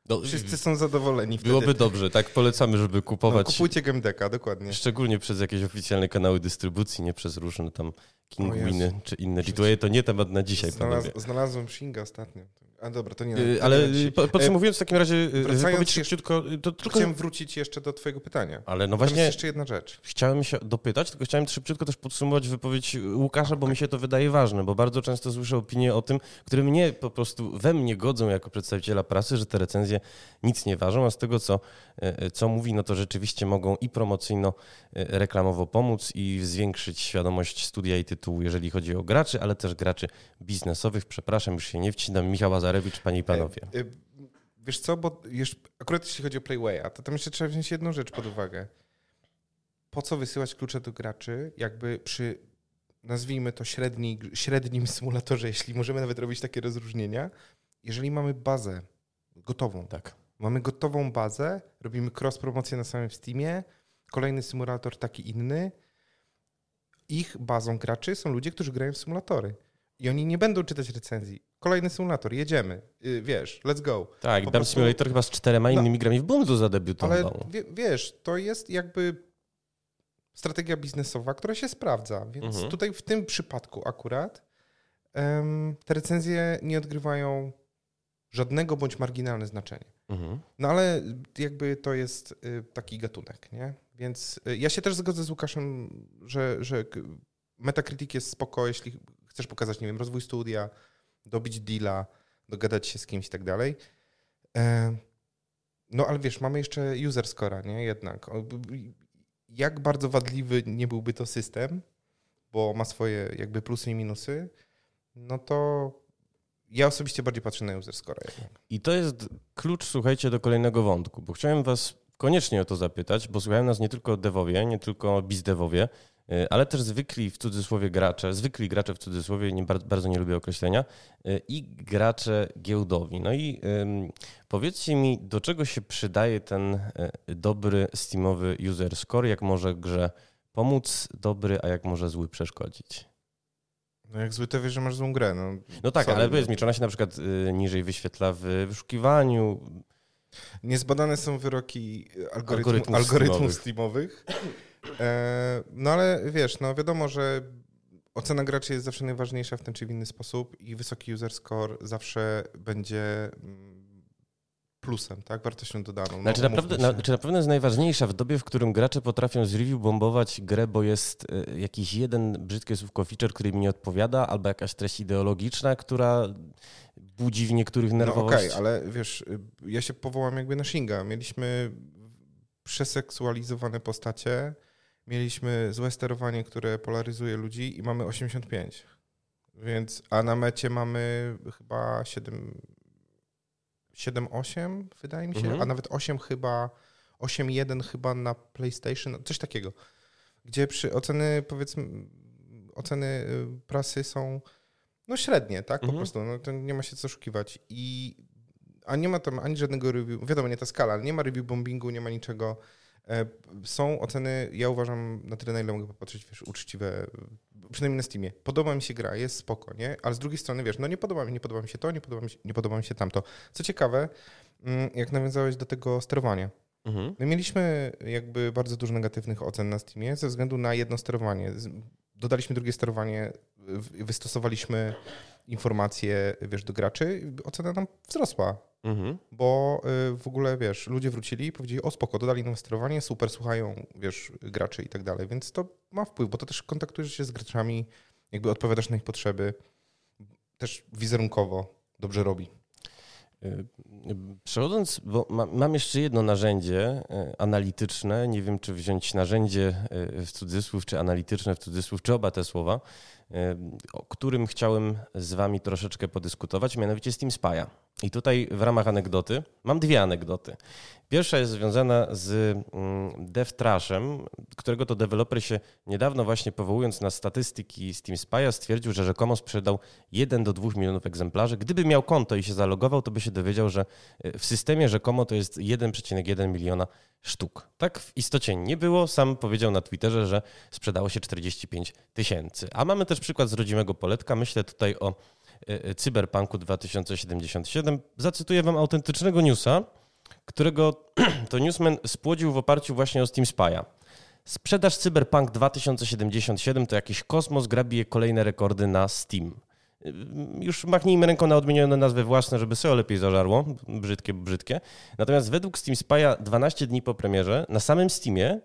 No, Wszyscy są zadowoleni wtedy. Byłoby dobrze, tak? Polecamy, żeby kupować. No, kupujcie GameDecka, dokładnie. Szczególnie przez jakieś oficjalne kanały dystrybucji, nie przez różne tam Kingwiny czy inne G2A. To nie temat na dzisiaj, Znalaz, Znalazłem Shinga ostatnio. A dobra, to nie. Yy, ale nie podsumowując w takim razie, yy, wypowiedź szybciutko. To tylko... Chciałem wrócić jeszcze do Twojego pytania. Ale no właśnie. jest jeszcze jedna rzecz. Chciałem się dopytać, tylko chciałem szybciutko też podsumować wypowiedź Łukasza, bo mi się to wydaje ważne, bo bardzo często słyszę opinie o tym, które mnie po prostu we mnie godzą jako przedstawiciela prasy, że te recenzje nic nie ważą, a z tego co, e, co mówi, no to rzeczywiście mogą i promocyjno, e, reklamowo pomóc i zwiększyć świadomość studia i tytułu, jeżeli chodzi o graczy, ale też graczy biznesowych. Przepraszam, już się nie wcinam. Michał Lazarewicz, panie i panowie. E, wiesz co, bo już, akurat jeśli chodzi o Playwaya, to tam jeszcze trzeba wziąć jedną rzecz pod uwagę. Po co wysyłać klucze do graczy, jakby przy, nazwijmy to średni, średnim symulatorze, jeśli możemy nawet robić takie rozróżnienia, jeżeli mamy bazę gotową. Tak. Mamy gotową bazę, robimy cross-promocję na samym Steamie, kolejny symulator taki inny. Ich bazą graczy są ludzie, którzy grają w symulatory. I oni nie będą czytać recenzji. Kolejny symulator, jedziemy, yy, wiesz, let's go. Tak, po prostu... Simulator chyba z czterema no, innymi grami w Bundu zadebiutował. Ale wie, wiesz, to jest jakby strategia biznesowa, która się sprawdza. Więc mhm. tutaj w tym przypadku akurat um, te recenzje nie odgrywają żadnego bądź marginalne znaczenie. Mhm. No ale jakby to jest y, taki gatunek, nie? Więc y, ja się też zgodzę z Łukaszem, że, że Metacritic jest spoko, jeśli chcesz pokazać, nie wiem, rozwój studia, dobić deala, dogadać się z kimś i tak dalej. E, no ale wiesz, mamy jeszcze user score, nie? Jednak. Jak bardzo wadliwy nie byłby to system, bo ma swoje jakby plusy i minusy, no to ja osobiście bardziej patrzę na user score. I to jest klucz, słuchajcie, do kolejnego wątku, bo chciałem was koniecznie o to zapytać, bo słuchają nas nie tylko devowie, nie tylko bizdevowie, y, ale też zwykli w cudzysłowie gracze, zwykli gracze w cudzysłowie, nie, bardzo nie lubię określenia, y, i gracze giełdowi. No i powiedzcie mi, do czego się przydaje ten y, dobry Steamowy user score, jak może grze pomóc dobry, a jak może zły przeszkodzić? No jak zły to wiesz, że masz złą grę. No, no tak, ale powiedz mi, czy ona się na przykład niżej wyświetla w wyszukiwaniu, Niezbadane są wyroki algorytmu, algorytmów, algorytmów Steamowych. E, no ale wiesz, no wiadomo, że ocena graczy jest zawsze najważniejsza w ten czy w inny sposób i wysoki user score zawsze będzie mm, plusem, tak? Wartością dodaną. No, znaczy, naprawdę, na, znaczy na pewno jest najważniejsza w dobie, w którym gracze potrafią z review bombować grę, bo jest y, jakiś jeden brzydkie słówko feature, który mi nie odpowiada, albo jakaś treść ideologiczna, która budzi w niektórych nerwowość. No okej, okay, ale wiesz, y, ja się powołam jakby na Shinga. Mieliśmy przeseksualizowane postacie, mieliśmy złe sterowanie, które polaryzuje ludzi i mamy 85. Więc, a na mecie mamy chyba 7, 7-8, wydaje mi się, mhm. a nawet 8 chyba, 8-1 chyba na PlayStation, coś takiego. Gdzie przy oceny, powiedzmy, oceny y, prasy są no średnie, tak? Po mhm. prostu, no to nie ma się co szukiwać. I, a nie ma tam ani żadnego review, wiadomo, nie ta skala, ale nie ma review bombingu, nie ma niczego. E, są oceny, ja uważam na tyle, na ile mogę popatrzeć, wiesz, uczciwe, przynajmniej na Steamie. Podoba mi się gra, jest spoko, nie? Ale z drugiej strony, wiesz, no nie podoba mi, nie podoba mi się to, nie podoba mi się, nie podoba mi się tamto. Co ciekawe, mm, jak nawiązałeś do tego sterowania. Mhm. My mieliśmy jakby bardzo dużo negatywnych ocen na Steamie ze względu na jedno sterowanie. Dodaliśmy drugie sterowanie wystosowaliśmy informacje, wiesz, do graczy, ocena nam wzrosła. Mhm. Bo y, w ogóle, wiesz, ludzie wrócili i powiedzieli, o spoko, dodali nam sterowanie, super, słuchają, wiesz, graczy i tak dalej. Więc to ma wpływ, bo to też kontaktujesz się z graczami, jakby odpowiadasz na ich potrzeby. Też wizerunkowo dobrze robi. Y, przechodząc, bo mam jeszcze jedno narzędzie y, analityczne, nie wiem czy wziąć narzędzie w cudzysłów, czy analityczne w cudzysłów, czy oba te słowa, o którym chciałem z Wami troszeczkę podyskutować, mianowicie Steam Spy'a. I tutaj w ramach anegdoty mam dwie anegdoty. Pierwsza jest związana z mm, DevTrashem, którego to deweloper się niedawno właśnie powołując na statystyki Steam Spy'a stwierdził, że rzekomo sprzedał 1 do 2 milionów egzemplarzy. Gdyby miał konto i się zalogował, to by się dowiedział, że e, w systemie rzekomo to jest 1,1 miliona sztuk. Tak w istocie nie było. Sam powiedział na Twitterze, że sprzedało się 45 tysięcy. A mamy też przykład z rodzimego poletka. Myślę tutaj o e, e, Cyberpunku 2077. Zacytuję wam autentycznego newsa, którego to newsman spłodził w oparciu właśnie o Steam Spy'a. Sprzedaż Cyberpunk 2077 to jakiś kosmos, gra bije kolejne rekordy na Steam. Już machnijmy ręką na odmienione nazwy własne, żeby SEO lepiej zażarło. Brzydkie, brzydkie. Natomiast według Steam Spy'a 12 dni po premierze na samym Steamie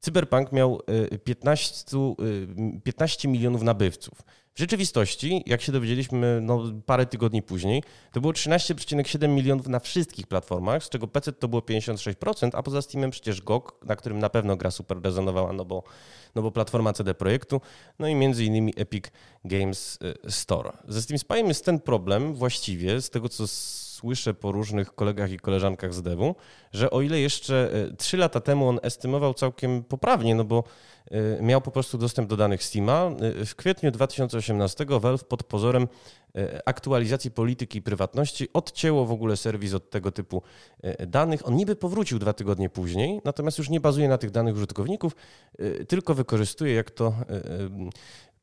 Cyberpunk miał 15, y, 15 y, milionów nabywców. W rzeczywistości, jak się dowiedzieliśmy no, parę tygodni później, to było 13,7 milionów na wszystkich platformach, z czego PC to było 56%, a poza Steamem przecież GOG, na którym na pewno gra super rezonowała, no bo, no bo platforma CD Projektu, no i między innymi Epic Games y, Store. Ze Steam Spy'em jest ten problem właściwie, z tego co słyszę po różnych kolegach i koleżankach z devu, że o ile jeszcze 3 e, lata temu on estymował całkiem poprawnie, no bo e, miał po prostu dostęp do danych Steama, e, w kwietniu 2018 Valve pod pozorem aktualizacji polityki prywatności odcięło w ogóle serwis od tego typu danych. On niby powrócił dwa tygodnie później, natomiast już nie bazuje na tych danych użytkowników, tylko wykorzystuje, jak to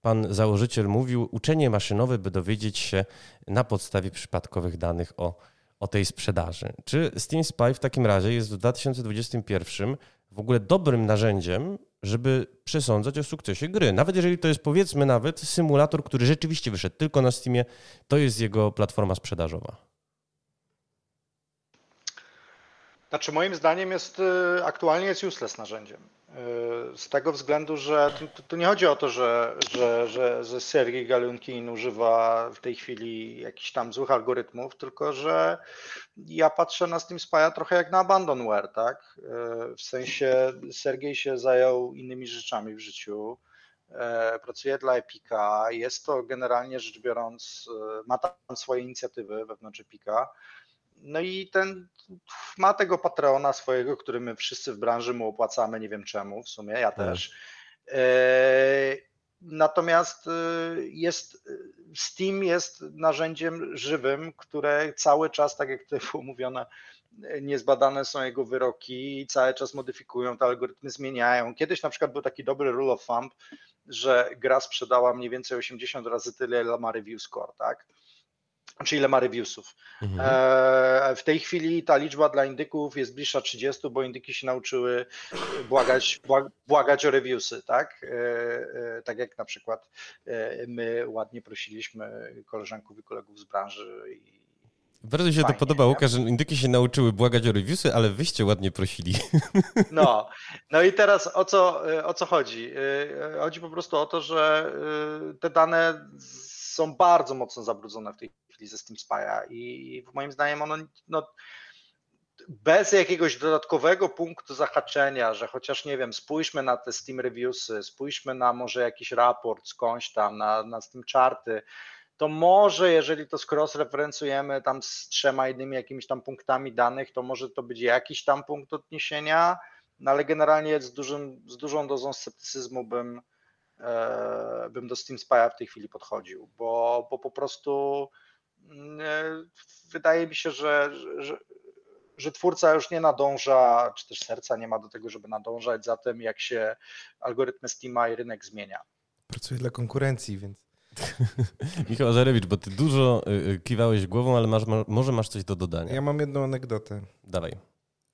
pan założyciel mówił, uczenie maszynowe, by dowiedzieć się na podstawie przypadkowych danych o, o tej sprzedaży. Czy Steam Spy w takim razie jest w 2021 w ogóle dobrym narzędziem, żeby przesądzać o sukcesie gry? Nawet jeżeli to jest powiedzmy nawet symulator, który rzeczywiście wyszedł tylko na Steamie, to jest jego platforma sprzedażowa. Znaczy moim zdaniem jest y, aktualnie jest useless narzędziem. Y, z tego względu, że tu, tu nie chodzi o to, że, że, że, że Sergiej Galunkin używa w tej chwili jakichś tam złych algorytmów, tylko że ja patrzę na Steam Spy'a trochę jak na abandonware, tak? Y, w sensie Sergiej się zajął innymi rzeczami w życiu. pracuje dla Epika. Jest to generalnie rzecz biorąc, ma tam swoje inicjatywy wewnątrz Epika. No i ten ma tego patrona swojego, który my wszyscy w branży mu opłacamy, nie wiem czemu, w sumie ja tak. też. Natomiast jest, Steam jest narzędziem żywym, które cały czas, tak jak tutaj było mówione, niezbadane są jego wyroki i cały czas modyfikują, te algorytmy zmieniają. Kiedyś na przykład był taki dobry rule of thumb, że gra sprzedała mniej więcej 80 razy tyle, ile ma review score, tak? Czy ile ma reviewsów. Mhm. E, w tej chwili ta liczba dla indyków jest bliższa 30, bo indyki się nauczyły błagać, błagać o reviewsy, tak? E, e, tak jak na przykład my ładnie prosiliśmy koleżanków i kolegów z branży i bardzo się Fajnie, to podoba, Łukasz, że indyki się nauczyły błagać o reviewsy, ale wyście ładnie prosili. No, no i teraz o co, o co chodzi? Chodzi po prostu o to, że te dane są bardzo mocno zabrudzone w tej chwili ze Steam Spy'a i moim zdaniem ono no, bez jakiegoś dodatkowego punktu zahaczenia, że chociaż nie wiem, spójrzmy na te Steam Reviewsy, spójrzmy na może jakiś raport skądś tam, na, na Steam Charty, to może jeżeli to cross-referencujemy tam z trzema innymi jakimiś tam punktami danych, to może to być jakiś tam punkt odniesienia, no ale generalnie z, dużym, z dużą dozą sceptycyzmu bym, bym do Steam Spy'a w tej chwili podchodził, bo, bo po prostu mm, e, wydaje mi się, że, że, że twórca już nie nadąża, czy też serca nie ma do tego, żeby nadążać za tym, jak się algorytmy Steama i rynek zmienia. Pracuje dla konkurencji, więc Michał Azarewicz, bo ty dużo y, y, kiwałeś głową, ale masz, może masz coś do dodania. Ja mam jedną anegdotę. Dawaj.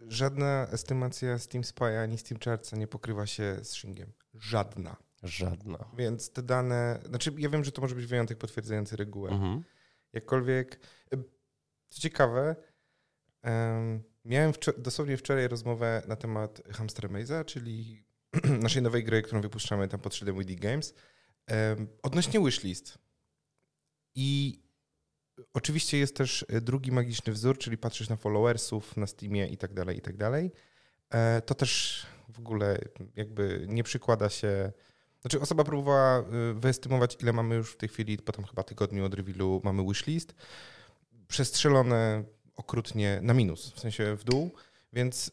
Żadna estymacja Steam Spy ani Steam Chartsa nie pokrywa się z Shingiem. Żadna. Żadna. Więc te dane, znaczy ja wiem, że to może być wyjątek potwierdzający regułę. Mhm. Jakkolwiek, co ciekawe, um, miałem wczor dosłownie wczoraj rozmowę na temat Hamster Maze'a, czyli naszej nowej gry, którą wypuszczamy tam pod szyldem WD Games. Odnośnie wishlist. I oczywiście jest też e, drugi magiczny wzór, czyli patrzysz na followersów na Steamie i tak dalej, i tak dalej. E, to też w ogóle jakby nie przykłada się... Znaczy osoba próbowała e, wyestymować, ile mamy już w tej chwili, po tam chyba tygodniu od revealu mamy wishlist. Przestrzelone okrutnie na minus, w sensie w dół, więc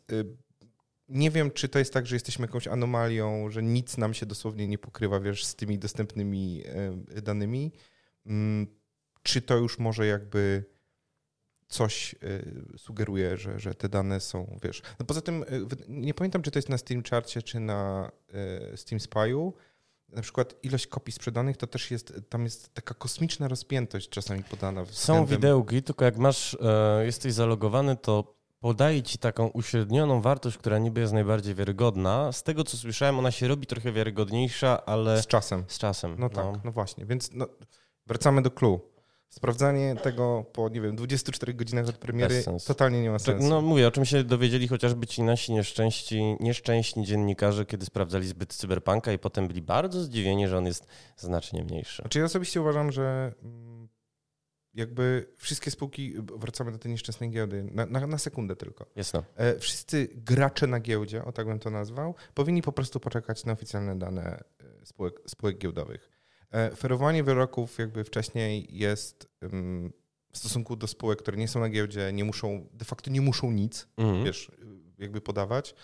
nie wiem, czy to jest tak, że jesteśmy jakąś anomalią, że nic nam się dosłownie nie pokrywa, wiesz, z tymi dostępnymi e, danymi. Mm, czy to już może jakby coś sugeruje, że, że te dane są, wiesz. No poza tym nie pamiętam, czy to jest na Steam Charcie, czy na Steam Spy'u. Na przykład ilość kopii sprzedanych to też jest, tam jest taka kosmiczna rozpiętość czasami podana. Względem... Są widełki, tylko jak masz, jesteś zalogowany, to podaje ci taką uśrednioną wartość, która niby jest najbardziej wiarygodna. Z tego, co słyszałem, ona się robi trochę wiarygodniejsza, ale... Z czasem. Z czasem. No tak, no, no właśnie. Więc no, wracamy do clue. Sprawdzanie tego po, nie wiem, 24 godzinach od premiery totalnie nie ma sensu. No mówię, o czym się dowiedzieli chociażby ci nasi nieszczęści, nieszczęśni dziennikarze, kiedy sprawdzali zbyt cyberpunka i potem byli bardzo zdziwieni, że on jest znacznie mniejszy. Znaczy ja osobiście uważam, że mm, jakby wszystkie spółki, wracamy do tej nieszczęsnej giełdy, na, na, na sekundę tylko. Jasne. E, wszyscy gracze na giełdzie, o tak bym to nazwał, powinni po prostu poczekać na oficjalne dane e, spółek, spółek giełdowych. E, ferowanie wyroków jakby wcześniej jest w stosunku do spółek, które nie są na giełdzie, nie muszą, de facto nie muszą nic, mhm. wiesz, jakby podawać.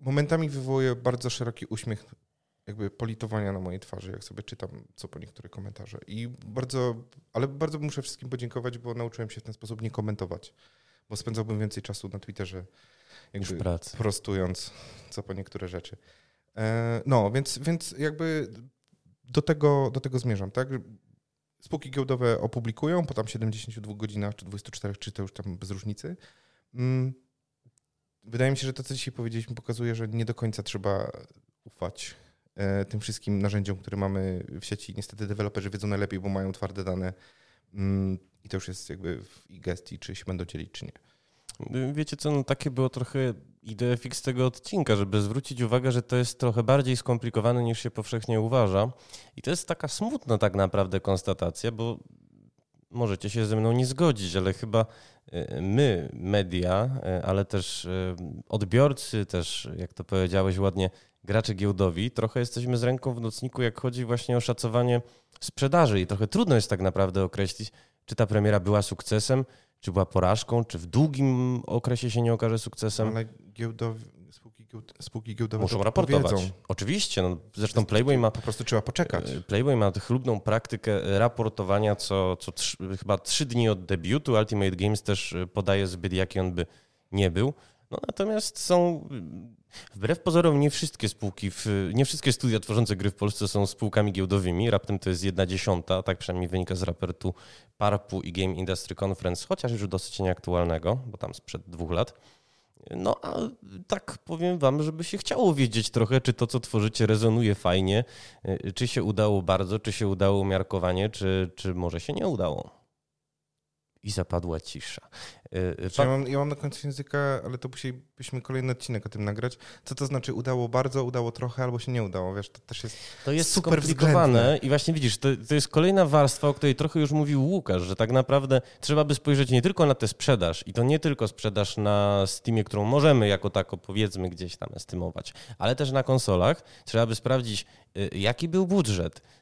Momentami wywołuje bardzo szeroki uśmiech jakby politowania na mojej twarzy, jak sobie czytam co po niektóre komentarze. I bardzo, ale bardzo muszę wszystkim podziękować, bo nauczyłem się w ten sposób nie komentować, bo spędzałbym więcej czasu na Twitterze, jakby prostując co po niektóre rzeczy. E, no, więc, więc jakby do tego, do tego zmierzam, tak? Spółki giełdowe opublikują po tam 72 godzinach, czy 24, czy to już tam bez różnicy. Mm, wydaje mi się, że to, co dzisiaj powiedzieliśmy, pokazuje, że nie do końca trzeba ufać E, tym wszystkim narzędziom, które mamy w sieci. Niestety deweloperzy wiedzą najlepiej, bo mają twarde dane mm, i to już jest jakby w gestii, czy się będą dzielić, czy nie. Wiecie co, no takie było trochę idea fix tego odcinka, żeby zwrócić uwagę, że to jest trochę bardziej skomplikowane niż się powszechnie uważa. I to jest taka smutna tak naprawdę konstatacja, bo możecie się ze mną nie zgodzić, ale chyba e, my, media, e, ale też odbiorcy, też, jak to powiedziałeś ładnie, gracze giełdowi, trochę jesteśmy z ręką w nocniku, jak chodzi właśnie o szacowanie sprzedaży i trochę trudno jest tak naprawdę określić, czy ta premiera była sukcesem, czy była porażką, czy w długim okresie się nie okaże sukcesem. Ale giełdowi, spółki, gield, spółki giełdowe muszą raportować. Powiedzą. Oczywiście, no, zresztą Playboy ma... Po prostu trzeba poczekać. E, Playboy ma chlubną praktykę raportowania co, co trzy, chyba trzy dni od debiutu. Ultimate Games też e, podaje zbyt jaki on by nie był. No, natomiast są, wbrew pozorom, nie wszystkie spółki, w, nie wszystkie studia tworzące gry w Polsce są spółkami giełdowymi. Raptem to jest jedna dziesiąta, tak przynajmniej wynika z raportu PARP-u i Game Industry Conference, chociaż już dosyć nieaktualnego, bo tam sprzed dwóch lat. No a tak powiem wam, żeby się chciało wiedzieć trochę, czy to, co tworzycie, rezonuje fajnie, czy się udało bardzo, czy się udało umiarkowanie, czy, czy może się nie udało i zapadła cisza. Y, y, ja mam, ja mam na końcu języka, ale to musielibyśmy kolejny odcinek o tym nagrać. Co to znaczy udało bardzo, udało trochę, albo się nie udało, wiesz, to też jest To jest super skomplikowane i właśnie widzisz, to, to jest kolejna warstwa, o której trochę już mówił Łukasz, że tak naprawdę trzeba by spojrzeć nie tylko na tę sprzedaż i to nie tylko sprzedaż na Steamie, którą możemy jako tako powiedzmy gdzieś tam estymować, ale też na konsolach. Trzeba by sprawdzić, y, jaki był budżet, E,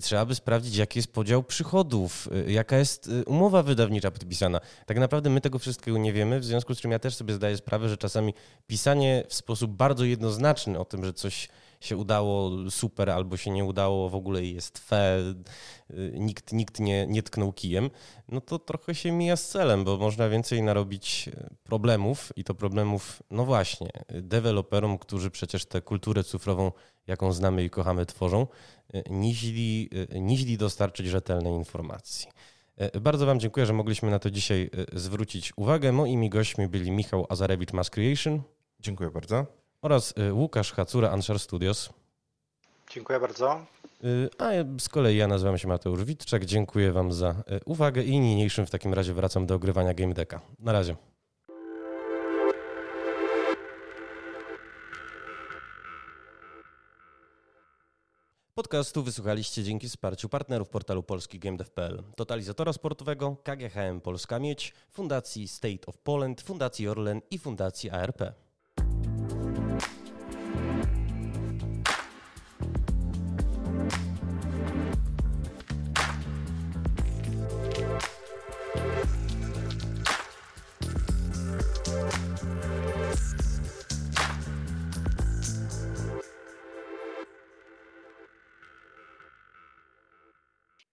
trzeba by sprawdzić, jaki jest podział przychodów, e, jaka jest e, umowa wydawnicza podpisana. Tak naprawdę my tego wszystkiego nie wiemy, w związku z czym ja też sobie zdaję sprawę, że czasami pisanie w sposób bardzo jednoznaczny o tym, że coś się udało super albo się nie udało, w ogóle jest fe, nikt, nikt nie, nie tknął kijem, no to trochę się mija z celem, bo można więcej narobić problemów i to problemów, no właśnie, deweloperom, którzy przecież tę kulturę cyfrową, jaką znamy i kochamy, tworzą, niźli dostarczyć rzetelnej informacji. Bardzo Wam dziękuję, że mogliśmy na to dzisiaj zwrócić uwagę. Moimi gośćmi byli Michał Azarewicz, Mass Creation. Dziękuję bardzo oraz y, Łukasz Hacura, Answer Studios. Dziękuję bardzo. Y, a z kolei ja nazywam się Mateusz Witczak. Dziękuję Wam za y, uwagę i niniejszym w takim razie wracam do ogrywania Game Decka. Na razie. Podcastu wysłuchaliście dzięki wsparciu partnerów portalu polski GameDev.pl, totalizatora sportowego, KGHM Polska Mieć, Fundacji State of Poland, Fundacji Orlen i Fundacji ARP.